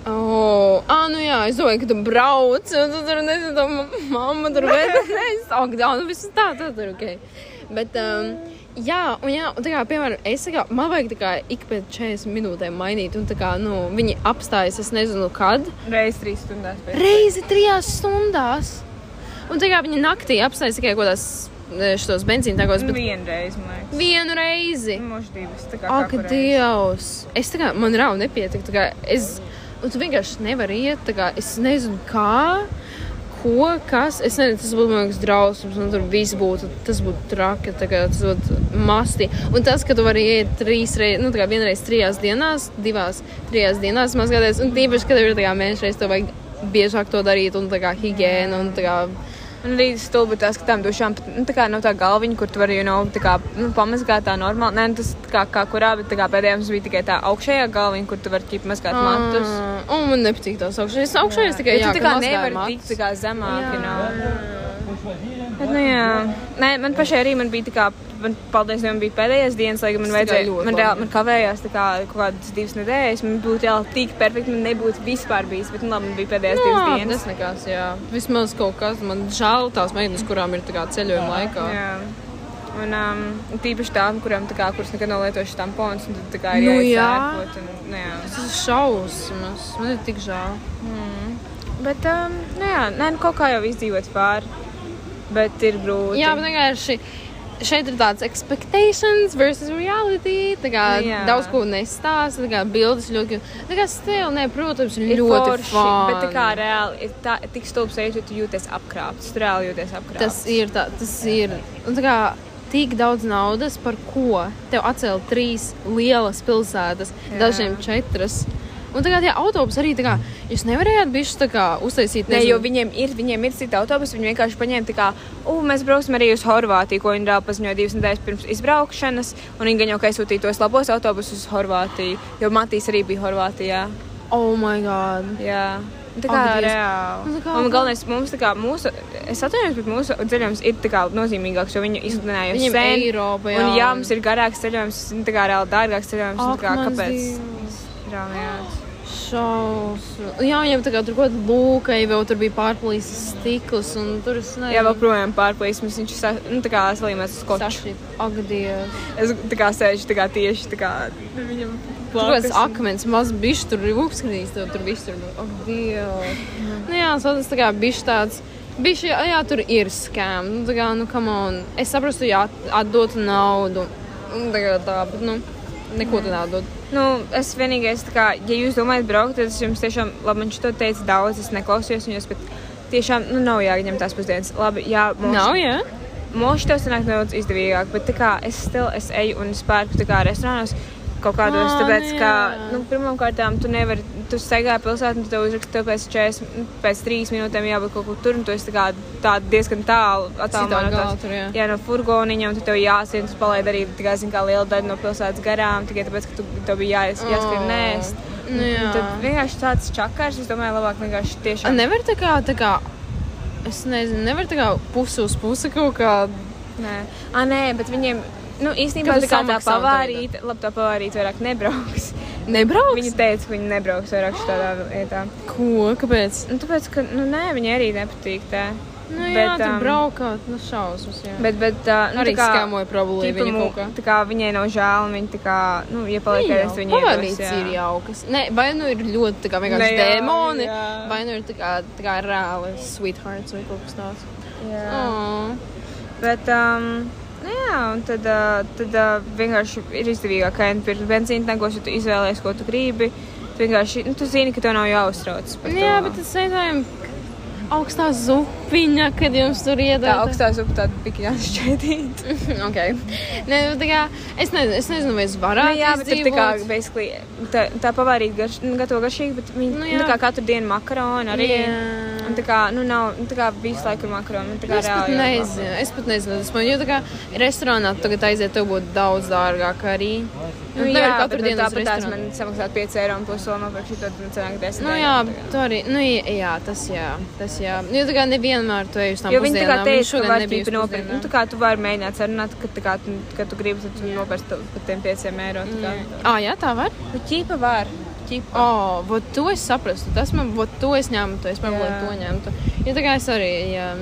Oh, ah, nu jā, es domāju, ka tu brauc, un tu tur nezinu, tā ma- mamma tur nezinu, ak, jā, nu viss tā, tā tur, ok. Bet, um, jā, un jā, un tā kā, piemēram, es kā, man vajag tā kā ik pēc 40 minūtēm mainīt, un tā kā, nu, viņi apstājas, es nezinu, kad. Reiz trīs stundās pēc. Reizi trijās stundās. Un tā kā viņi naktī apstājas tikai kaut kādās e, šitos benzīna tāgos, bet Vienreiz, man liekas. vienu reizi. Moši divas. Tā kā Ak, reizi. Dievs! Es tā kā man rauh nepietika. tā kā Es, un tu vienkārši nevari iet. Kā, es nezinu, kā, ko, kas. Es nezinu, tas būtu liekas drausmas. Un tur viss būtu, tas būtu traki. Kā, tas būtu masti. Un tas, ka tu vari iet trīs reizes, nu, tā kā vienreiz trijās dienās, divās, trijās dienās mazgāties. Un tīpaši, kad ir tā kā mēneša reizes, to vajag biežāk to darīt. Un tā kā higiēna un tā kā. Un arī stulbi tas, ka tam dušām nu, tā kā nav tā galviņa, kur tu vari, you know, tā kā, nu, pamazgāt tā normāli. Nē, nu, tas kā, kā kurā, bet tā kā pēdējā mums bija tikai tā augšējā galviņa, kur tu vari ķip mazgāt matus. Ah, Un man nepatīk tās augšējās. Augšējās tikai Jo jā, tu tā kā matus. tikt tā kā zemāk, Jā. you know. Bet, nu, jā. Nē, man pašai arī man bija tā kā, man, paldies Dievam, bija pēdējās dienas, lai gan man vajadzēja, man, reāli, man kavējās tā kā kaut kādas divas nedēļas, man būtu jau tik perfekti, man nebūtu vispār bijis, bet, nu, labi, man bija pēdējās divas Jā, dienas. tas nekas, jā. Vismaz kaut kas man žēl tās meitenes, kurām ir tā kā ceļojuma laikā. Jā. Un um, tīpaši tām, kurām, tā kā, kuras nekad nav lietojušas tampons, un tad tā kā ir Nu, jāiet jā. un, nu, jā. Tas ir šausmas. Man ir tik žēl. Bet, um, nu, jā, nē, nu, kaut kā jau izdzīvot pāri. Bet ir grūti. Jā, bet vienkārši šeit ir tāds expectations versus reality. Kā Jā. daudz ko nestāsta, tā kā bildes ļoti. Tā kā stila, ne, protams, ir ļoti forši, fun. bet tā kā reāli ir tā, tik stulbs veids, jo tu jūties apkrāpts. Tu reāli jūties apkrāpts. Tas ir tā, tas ir. Un tā kā tik daudz naudas, par ko tev atcēla trīs lielas pilsētas, Jā. dažiem četras. Un kā tie autobusi arī tā kā, jūs nevarējāt bišķi tā kā uztaisīt, nezinu, jo viņiem ir, viņiem ir citi autobusi. Viņi vienkārši paņēma, tā kā, uh, mēs brauksim arī uz Horvātiju, ko viņi paziņoja divas nedēļas pirms izbraukšanas. Un viņi gan jau ka aizsūtīja tos labos autobusus uz Horvātiju, jo Matīs arī bija Horvātijā. oh my god. Jā. Tā kā Dievs. reāli. Nu, Un galvenais mums, kā mūsu, es atvainojos, bet mūsu ceļojums ir kā nozīmīgāks, jo viņi izsludināja jau sen. Eiropa, jā. Un jā, mums ir garāks ceļojums, un tā kā reāli dārgāks ceļojums. Tā kā, kāpēc? Dievs. Reāli, jā. Šausmas. Jā, viņam tā kā tur kaut kāda lūka, jau tur bija pārplīsis stikls, un tur es nezinu. Jā, vēl projām pārplīsums. Viņš sa, nu, tā kā salīmēs uz skoču. Sašķīt. Ak, Dievs. Es tā kā sēžu tā kā tieši tā kā viņam kāds blakus. akmens, maz bišķi tur ir uzskatījis, tev tur viss tur. Ak, Dievs. Nu jā, tas tā kā bišķi tāds. Bišķi, jā, jā, tur ir skām. Nu, tā kā, nu, come on. Es saprotu, ja atdot naudu. Un tā kā tā, bet, nu, neko tu neatdod. Nu, es vienīgais, tā kā, ja jūs domājat braukt, tad es jums tiešām, labi, viņš to teica daudz, es neklausījos viņus, bet tiešām, nu, nav jāņem tās pusdienas. Labi, jā, mums, Nav, jā? Moši tev sanāk nedaudz izdevīgāk, bet tā kā es still es eju un es pērku tā kā restorānos kaut kādos, Ā, tāpēc, nu ka, jā. nu, pirmkārt, tu nevari, tu staigā pilsētā, un tev uzrakst, tev pēc 40, nu, pēc 3 minūtēm jābūt kaut kur tur, un tu esi tā kā tā diezgan tālu attālumā no tās- tur, jā. Jā, no furgoniņa, un tu tev jāsien, tu palaid arī, tā kā, zin, kā liela daļa no pilsētas garām, tikai tāpēc, ka tu, tev bija jāies, jāskrien Oh. nēst. Nu, jā. Tad vienkārši tāds čakars, es domāju, labāk vienkārši A, tiešām. Nevar tā kā, tā kā, es nezinu, nevar tā kā pusi uz pusi kaut kā. Nē, ah, nē bet viņiem, nu, īstenībā tā kā tā pavārīta, labi, tā pavārīta vairāk nebrauks. Nebrauks? Viņa teica, ka viņi nebrauks vairāk šādā vietā. Ko? Kāpēc? Nu, tāpēc, ka, nu, nē, viņai arī nepatīk tā. Nu, jā, Bet, tur um, braukāt, nu, šausmas, jā. Bet, bet, uh, nu, Arī tā kā, skāmoja problēmu ķipa viņa kaut kā. Tā kā viņai nav žēl, viņa tā kā, nu, ja paliek ar viņu. Pavadīts ir jaukas. Ne, vai nu ir ļoti tā kā vienkārši Ne, jā, dēmoni, jā. vai nu ir tā kā, tā kā reāli sweethearts vai kaut kas tāds. Jā. Oh. Bet, um, jā, un tad, tad vienkārši ir izdevīgāk, ka pirkt benzīna tankos, ja tu izvēlējies, ko tu gribi. Tu vienkārši, nu, tu zini, ka tev nav jāuztrauc. par Jā, to. bet tas sēžam augstā zupiņa, kad jums tur tā iedod. augstā zupa tāda pikņāta šķēdīt. ok. Ne, nu, tā kā, es, nezinu, es nezinu, vai es varētu Nu, jā, bet tur tā kā, basically, tā, tā pavārīt garš, nu, gatavo garšīgi, bet viņi, Nu, nu, jā. tā kā katru dienu makaroni arī. Jā. Un tā kā, nu, nav, tā kā visu laiku ir makaroni. Tā kā Es pat reāli jau nezinu, es pat nezinu, tas man, jo tā kā restorānā tagad aiziet, tev būtu daudz dārgāk arī. Nu, Tu jā, katru dienu tāpat tās man samaksāt 5 eiro un plus vēl nopirkt šito, tad cenāk 10 Nu eiro. jā, tā kā. tu arī, nu jā, tas jā, tas jā. Jo tā kā nevienmēr tu ej uz tām Jo viņi tā kā pusdienām, teica, ka var uz nopirkt. Nu, pusdienām. tā kā tu vari mēģināt sarunāt, ka, tā kā, ka tu gribi, tad tu nopērci to par tiem 5 eiro. tā kā. Ā, jā, tā var? Nu, ķipa var. Ķipa. Oh, vot to es saprastu. Tas man, vot to es ņemtu, es varbūt Jā. to ņemtu. Jo tā kā es arī, jā.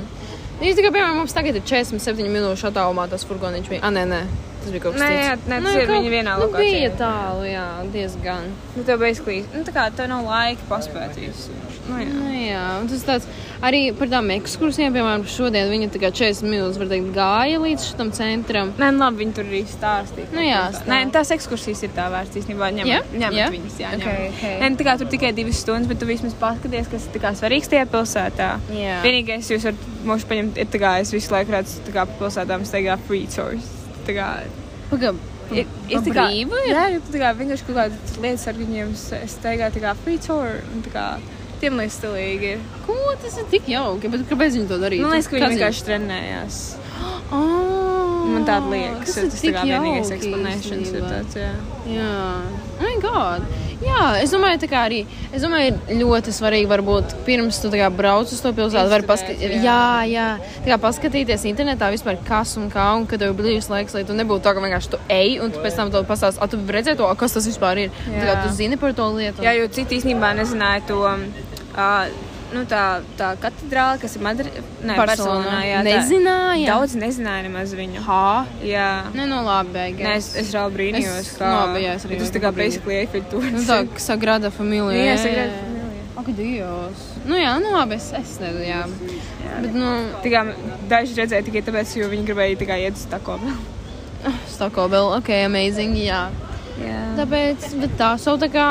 Nu, tā kā, piemēram, mums tagad ir 47 minūšu attālumā tas furgoniņš bija. A, nē, nē, tas bija kaut kas Nē, cits. jā, nē, tas ir kaut- viņi vienā nu, lokācijā. bija tālu, jā, diezgan. Nu, tev basically, nu, tā kā tev nav laika paspēt visu. Nu, jā. Nu, jā, un tas tāds arī par tām ekskursijām, piemēram, šodien viņa tā kā 40 minūtes, var teikt, gāja līdz šitam centram. Nē, nu, labi, viņi tur arī stāstīja. Nu, jā, Nē, stāsta. tās ekskursijas ir tā vērts īstenībā. Ņemt, Jā? ņemt Jā? viņas, jā, ņemt. ok. Nē, nu, tā kā tur tikai divas stundas, bet tu vismaz paskaties, kas ir tā kā svarīgs tajā pilsētā. Jā. Vienīgais, jūs varat mūžu paņemt, ir tā kā es visu laiku redzu, tā kā pilsētām steigā free tours. Tā kā Pagam, ir, pa tā kā, brīvu ir? jā, ir tā kā vienkārši kaut kādas lietas ar viņiem steigā tā kā free tour. Un tā kā tiem liekas stilīgi. ir. ko tas ir tik jauki, bet kāpēc viņi to darīja? Man liekas, ka viņi vienkārši trenējās. Oh, Man tāda liekas, tas ir tas tik tā kā vienīgais explanations ir tāds, jā. Jā, oh my God. Jā, es domāju, tā kā arī. Es domāju, ir ļoti svarīgi, varbūt pirms tu brauc uz to pilsētu, var paskatīties. jā. Jā, jā. Tā kā paskatīties internetā vispār, kas un kā, un kad tev ir brīvs laiks, lai tu nebūtu tā, ka vienkārši tu ej, un tu pēc tam to pastāst, ah, tu redzēji to, kas tas vispār ir. Tā kā Jā. tu zini par to lietu. Jā, jo citi īstenībā nezināja to. Uh, nu, tā, tā katedrāle, kas ir Madrid... Nē, Barcelonā. Jā, tā- Nezināja? Daudz nezināja nemaz viņu. Hā? Jā. Nē, nu labi. Nē, es, es reāli brīnījos, Es- kā labi, jā, es arī tas tā kā basically Eiffel tūrs. Nu, tā Sagrada Familija. Jā, Sagrada Familija. Ak, Dievs. Nu jā, nu labi, es, es nezinu, jā. Bet, nu, Tā kā daži redzēja tikai tāpēc, jo viņi gribēja tikai iet uz tako. Stoko vēl, ok, amazing, jā. Jā. Tāpēc, bet tā savu tā kā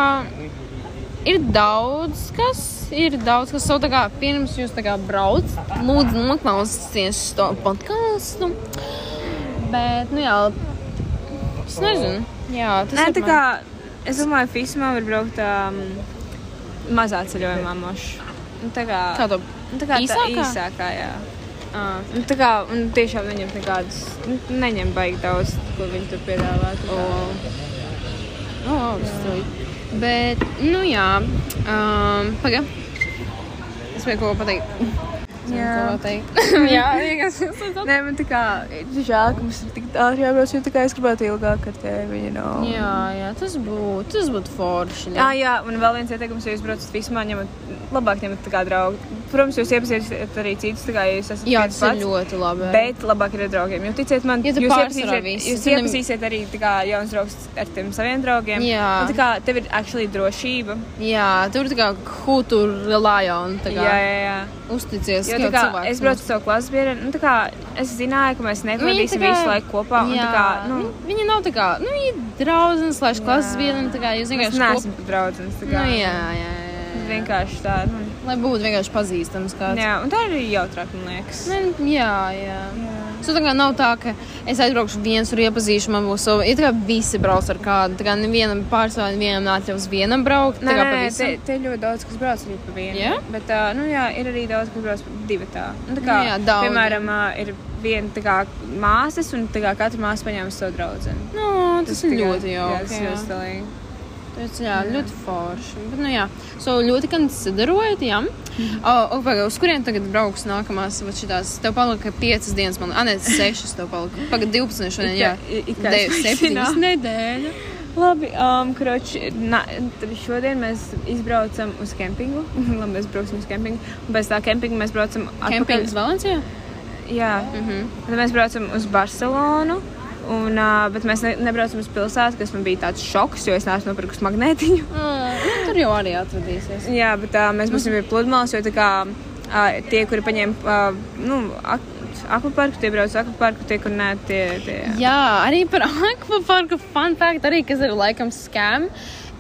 ir daudz kas, ir daudz kas tā kā pirms jūs tā kā brauc, lūdzu noklausieties to podkāstu. Bet, nu jā, es nezinu. Jā, tas Nē, ir tā man- kā es domāju, Fismā var braukt um, mazā ceļojumā mošu. Nu, tā kā, Kā to? nu, tā kā tā īsākā? īsākā, jā. Ah, tā kā un tiešām neņem nekādus, nu, neņem baigi daudz, ko viņi tur piedāvā. tā kā. o, o, augstu. Bet, nu jā, um, paga. Es kaut ko pateikt. Jā. Pateikt? jā, vienkārši. Nē, man tā kā ir žēl, ka mums ir tik ātri jābrauc, jo tā kā es gribētu ilgāk ar tevi, you know. Jā, jā, tas būtu, tas būtu forši. Jā, jā, un vēl viens ieteikums, ja jūs braucat vismā, ņemat, labāk ņemat tā kā draugu. Protams, jūs iepazīstat arī citus, kā jūs esat jā tas ir ļoti labi. Bet labāk ir ar draugiem. Jo ticiet man, Ja jūs iepazīsiet, visi, jūs iepazīsiet arī kā jauns draugs ar tiem saviem draugiem. Jā. Un tā kā tev ir actually drošība. Jā, tur tā kā kultūra lajona, tā kā Jā, jā, jā. uzticies. Jo kā cilvēks es braucu ar savu klases biedru, nu tā kā es zināju, ka mēs kā- visu laiku kopā. Un Jā, kā, nu, viņi, viņi nav tā kā, nu, viņi ir draudzene, slēdz klases biedri, tā kā jūs vienkārši neesam pat draudzenes. tā Nu, jā, jā, jā. Vienkārši tā, nu. Lai būtu vienkārši pazīstams kāds. Jā, un tā ir arī jautrāk, man liekas. Ne, jā, jā. Tas tā kā nav tā, ka es aizbraukšu viens tur iepazīšu, man būs savi. Ir tā kā visi brauc ar kādu. Tā kā nevienam pārsvarā, nevienam atļaus vienam braukt. Nē, tā nē, nē, te, te ir ļoti daudz, kas brauc arī pa vienu. Jā? Bet, uh, nu, jā, ir arī daudz, kas brauc divi tā. Nu, tā kā, Nu jā, daudz. piemēram, uh, ir viena tā kā māsas, un tā kā katra māsa paņēma savu draugu. Nu, tas, tas ir ļoti Jā, jauki. tas ir ļoti stilīgi. Tas jā, ļoti forši. Bet, nu, jā, so ļoti konsiderojat, jā. Mhm. Oh, oh, uz kuriem tagad brauks nākamās? Šitās, tev palika piecas dienas, man liekas, ne, sešas tev palika. Pagaid, 12 šodien, jā. It kā- it kā De, es septiņas nezināju. nedēļa. Labi, um, kroči, na, šodien mēs izbraucam uz kempingu. Labi, mēs brauksim uz kempingu. Un pēc tā kempinga mēs braucam atpakaļ. Kempings Valencijā? Jā, Mhm. tad mēs braucam uz Barcelonu. Un, uh, bet mēs ne, nebraucam uz pilsētu, kas man bija tāds šoks, jo es neesmu nopirkusi magnētiņu. Mm, tur jau arī atradīsies. Jā, bet uh, mēs būsim pie pludmales, jo kā, uh, tie, kuri paņem uh, nu, ak akvaparku, tie brauc uz akvaparku, tie, kur nē, tie. tie Jā, arī par akvaparku fun fact, arī kas ir laikam scam.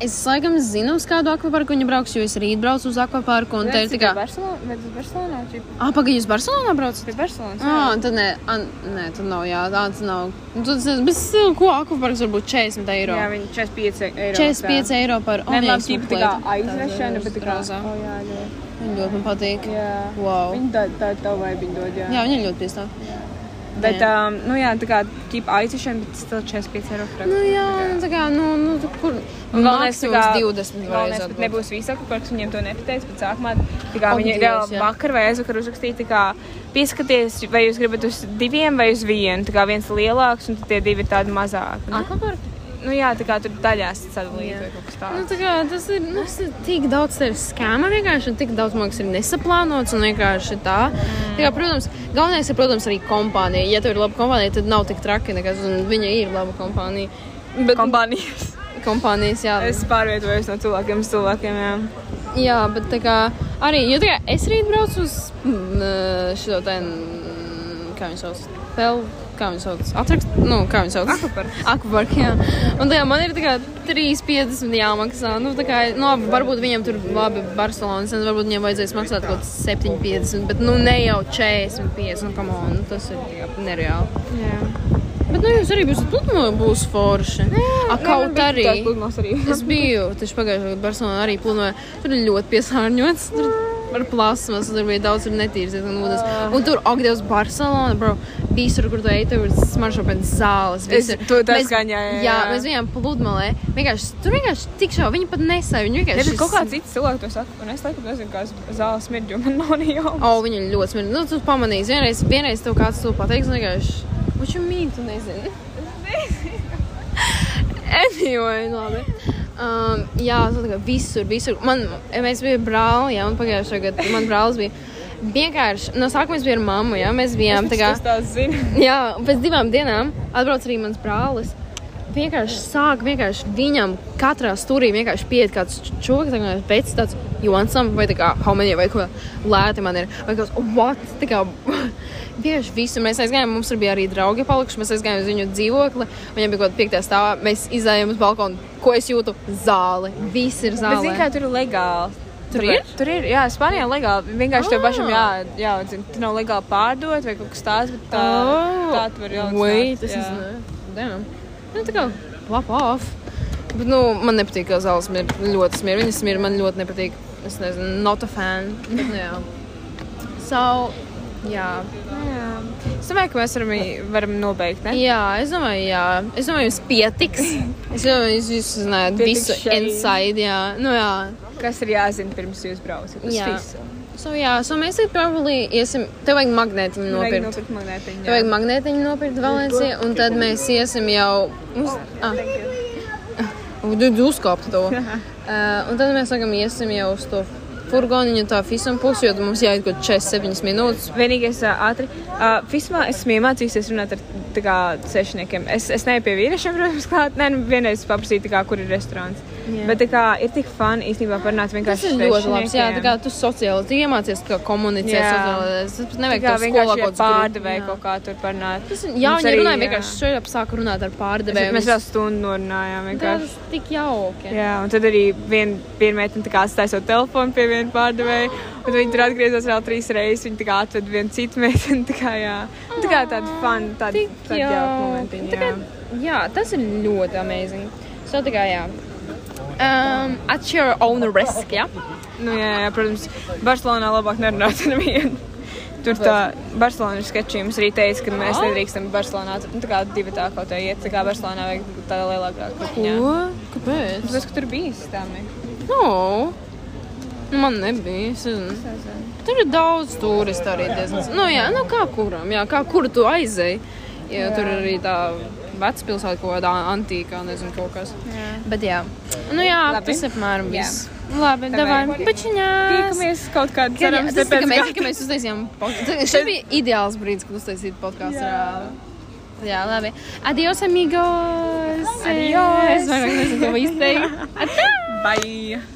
Es laikam zinu, uz kādu akvaparku viņa brauks, jo es rīt braucu uz akvaparku. Un ir tā kā, Barcelona, vai tas Barcelonā? Ah, pagaidi, jūs Barcelonā braucat? Pie Barcelonas. Ah, tad nē, an, nē, tad nav, jā, tāds nav. Nu, tad bet es nezinu, ko akvaparks var būt 40 eiro. Jā, viņi 45 eiro. 45 eiro par Nē, labi, es tīpa tā kā aizvešana, bet tā kā. Rozā. O, jā, jā. Viņa ļoti man patīk. Jā. Wow. Viņi tā, tā, tā vai viņi dod, jā. Jā, viņa ļoti piestāv. Bet, um, nu jā, tā kā tīpa aizvešana, bet still 45 eiro. frakt. Nu, jā, nu, tā kā, nu, nu, tu kur. Un galvenais, tā kā, 20 galvenais, ka nebūs visa akvaparks, viņiem to nepateica, bet sākumā, tā kā viņi reāli jā. vakar vai aizvakar uzrakstīja, tā kā pieskaties, vai jūs gribat uz diviem vai uz vienu, tā kā viens lielāks un tad tie divi ir tādi mazāki. Nu, Akvaparks? Nu jā, tā kā tur daļās sadalīt Jā. vai kaut kas Nu, tāds. tā kā, tas ir nu, tas ir tik daudz tādu skēmu vienkārši, un tik daudz mākslinieks ir nesaplānots un vienkārši tā. tā kā, protams, galvenais ir, protams, arī kompānija. Ja tev ir laba kompānija, tad nav tik traki nekas, un viņa ir laba kompānija. Bet Kompānijas. kompānijas, jā. Es pārvietojos no cilvēkiem uz cilvēkiem, jā. Jā, bet tā kā arī, jo tā kā es rīt braucu uz mm, šo te, mm, kā viņi sauc, pel, kā viņi sauc, atrakst, nu, kā viņi sauc. Akvaparks. Akvapark, jā. Un tā kā man ir tā kā 3,50 jāmaksā, nu, tā kā, nu, labi, varbūt viņam tur, labi, Barcelonas, un varbūt viņam vajadzēs maksāt kaut kāds 7,50, bet, nu, ne jau 45, nu, come on, nu, tas ir tā kā nereāli. jā. Bet, nu, jūs arī būsiet pludmalē, būs forši. A, kaut arī. arī. Es biju tieši pagājušajā gadā Barcelonā, arī plūnoju. Tur ir ļoti piesārņots. Tur ar plasmas, tur bija daudz netīras ūdens. Un tur, ak, Dievs, Barcelona, bro, visur, kur tu ej, tur ir smaržo pēc zāles. Es- visur. to tā Mēs- skaņā, jā, Jā, jā. mēs bijām pludmalē. Vienkārši, tur vienkārši tik šau, viņi pat nesēja. Viņi Ja, vienkārši bet kaut kāds cits cilvēks to saka, un es laikam nezinu, kā zāles smirdz, jo man nav ne jau. O, viņi ir ļoti smieklīgi. Nu, tu pamanīsi, vienreiz, vienreiz tev kāds to pateiks, un vienkārši, what you mean, tu nezini? anyway, nu labi. Um, jā, tā kā visur, visur. Man, mēs bijām brāli, jā, un pagājušajā gadā man brālis bija. Vienkārši no sākuma mēs bijām ar mammu, jā, mēs bijām tā kā. Es tās zinu. Jā, un pēc divām dienām atbrauc arī mans brālis. Vienkārši sāk, vienkārši viņam katrā stūrī vienkārši pieiet kāds čūlis, kā pēc tāds Johansam vai tā kā homenija vai ko lēti man ir. Vai kāds, what? Tā kā vienkārši visu. Mēs aizgājām, mums bija arī draugi palikuši, mēs aizgājām uz viņu dzīvokli. Viņam bija kaut kāda piektā stāvā, mēs izējām uz balkonu. Ko es jūtu? Zāle. Viss ir Bet, zāle. zini, kā tur ir legāli. Tur Tāpēc- ir? Tur ir, jā, Spānijā legāli. Vienkārši tev Ah. pašam jā, jā zin, tur nav legāli pārdot vai kaut kas tāds, bet tā, tā tu vari jau Wait, tas ir. Nu, tā kā lap off. Bet, nu, man nepatīk, kā zāles ir ļoti smirga. Viņas smirga man ļoti nepatīk. Es nezinu, not a fan. Bet, nu, jā. So, jā. Jā. Es domāju, ka mēs varam, varam nobeigt, ne? Jā, es domāju, jā. Es domāju, jums pietiks. Es domāju, jūs visi zināt Pietiks visu šeit. inside, jā. Nu, jā. Kas ir jāzina pirms jūs braucat uz Jā. visu? So, jā, so mēs arī probably iesim. Tev vajag magnētiņu Vajag nopirkt. nopirkt magnētiņu. Tev vajag magnētiņu nopirkt Valencijā, un tad mēs iesim jau uz. Ah. Tu uzkāpti to. Uh, un tad mēs sākam iesim jau uz to furgoniņu, tā fisam pusi, jo mums jāiet kaut 47 minūtes. Vienīgais ātri. Uh, Fismā esmu iemācījusies runāt ar kā, sešniekiem. Es, es neju pie vīriešiem, protams, klāt. Nē, nu, vienreiz paprasīju, kā, kur ir restorāns. Jā. Bet tā kā, ir tik fani īstenībā parunāt Tas vienkārši ir ļoti labs. Jā, tā kā tu sociāli, tu iemācies, kā komunicēt. Jā. sociāli. Tas Tā nevajag skolā vienkārši kaut pārdevēju kaut kā tur parunāt. Tas Jā, Mums viņi arī, runāja jā. vienkārši šeit sāka runāt ar pārdevēju. Mēs vēl stundu norunājām Tas vienkārši. ir tik jauki. Jā, un tad arī viena viena meitene tā kā atstāja savu telefonu pie viena pārdevēja. Un viņi tur atgriezās vēl trīs reizes. Viņi tā kā atved vienu citu meiteni. Tā kā, jā. Un tā kā tāda fun, tāda, tāda jauka momentiņa. Tā kā- Jā. Jā, tas ir ļoti amazing. So, tā kā, jā. Um, at your own risk, jā. Nu, jā, jā, protams, Barcelonā labāk nerunāt ar nevienu. Tur tā Barcelona ir sketčī. Mums arī teica, ka mēs Ah. nedrīkstam Barcelonā. Nu, tā kā divi tā kaut kā iet. Tā kā Barcelonā vajag tāda lielākā kuģiņā. Kāpēc? Tāpēc, ka tur bija stāmi. No. Nu, Man nebija. Es nezinu. Tur ir daudz turistu arī diezgan. Nu, jā, nu kā kuram, jā, kā kur tu aizēji. Ja tur ir arī tā vecpilsēta kaut kādā antīkā, nezinu, kaut kas. Jā. Bet jā, nu jā, Labi. tas apmēram viss. Labi, Davai. bečiņā. Tikamies kaut kādā cerams, ka pēc mēs, ka mēs uztaisījām podkāstu. Šis bija ideāls brīdis, kad uztaisīt podkāstu. Jā. jā, labi. Adios, amigos! Adios! Es vairāk nezinu, ko izteikt. Bye!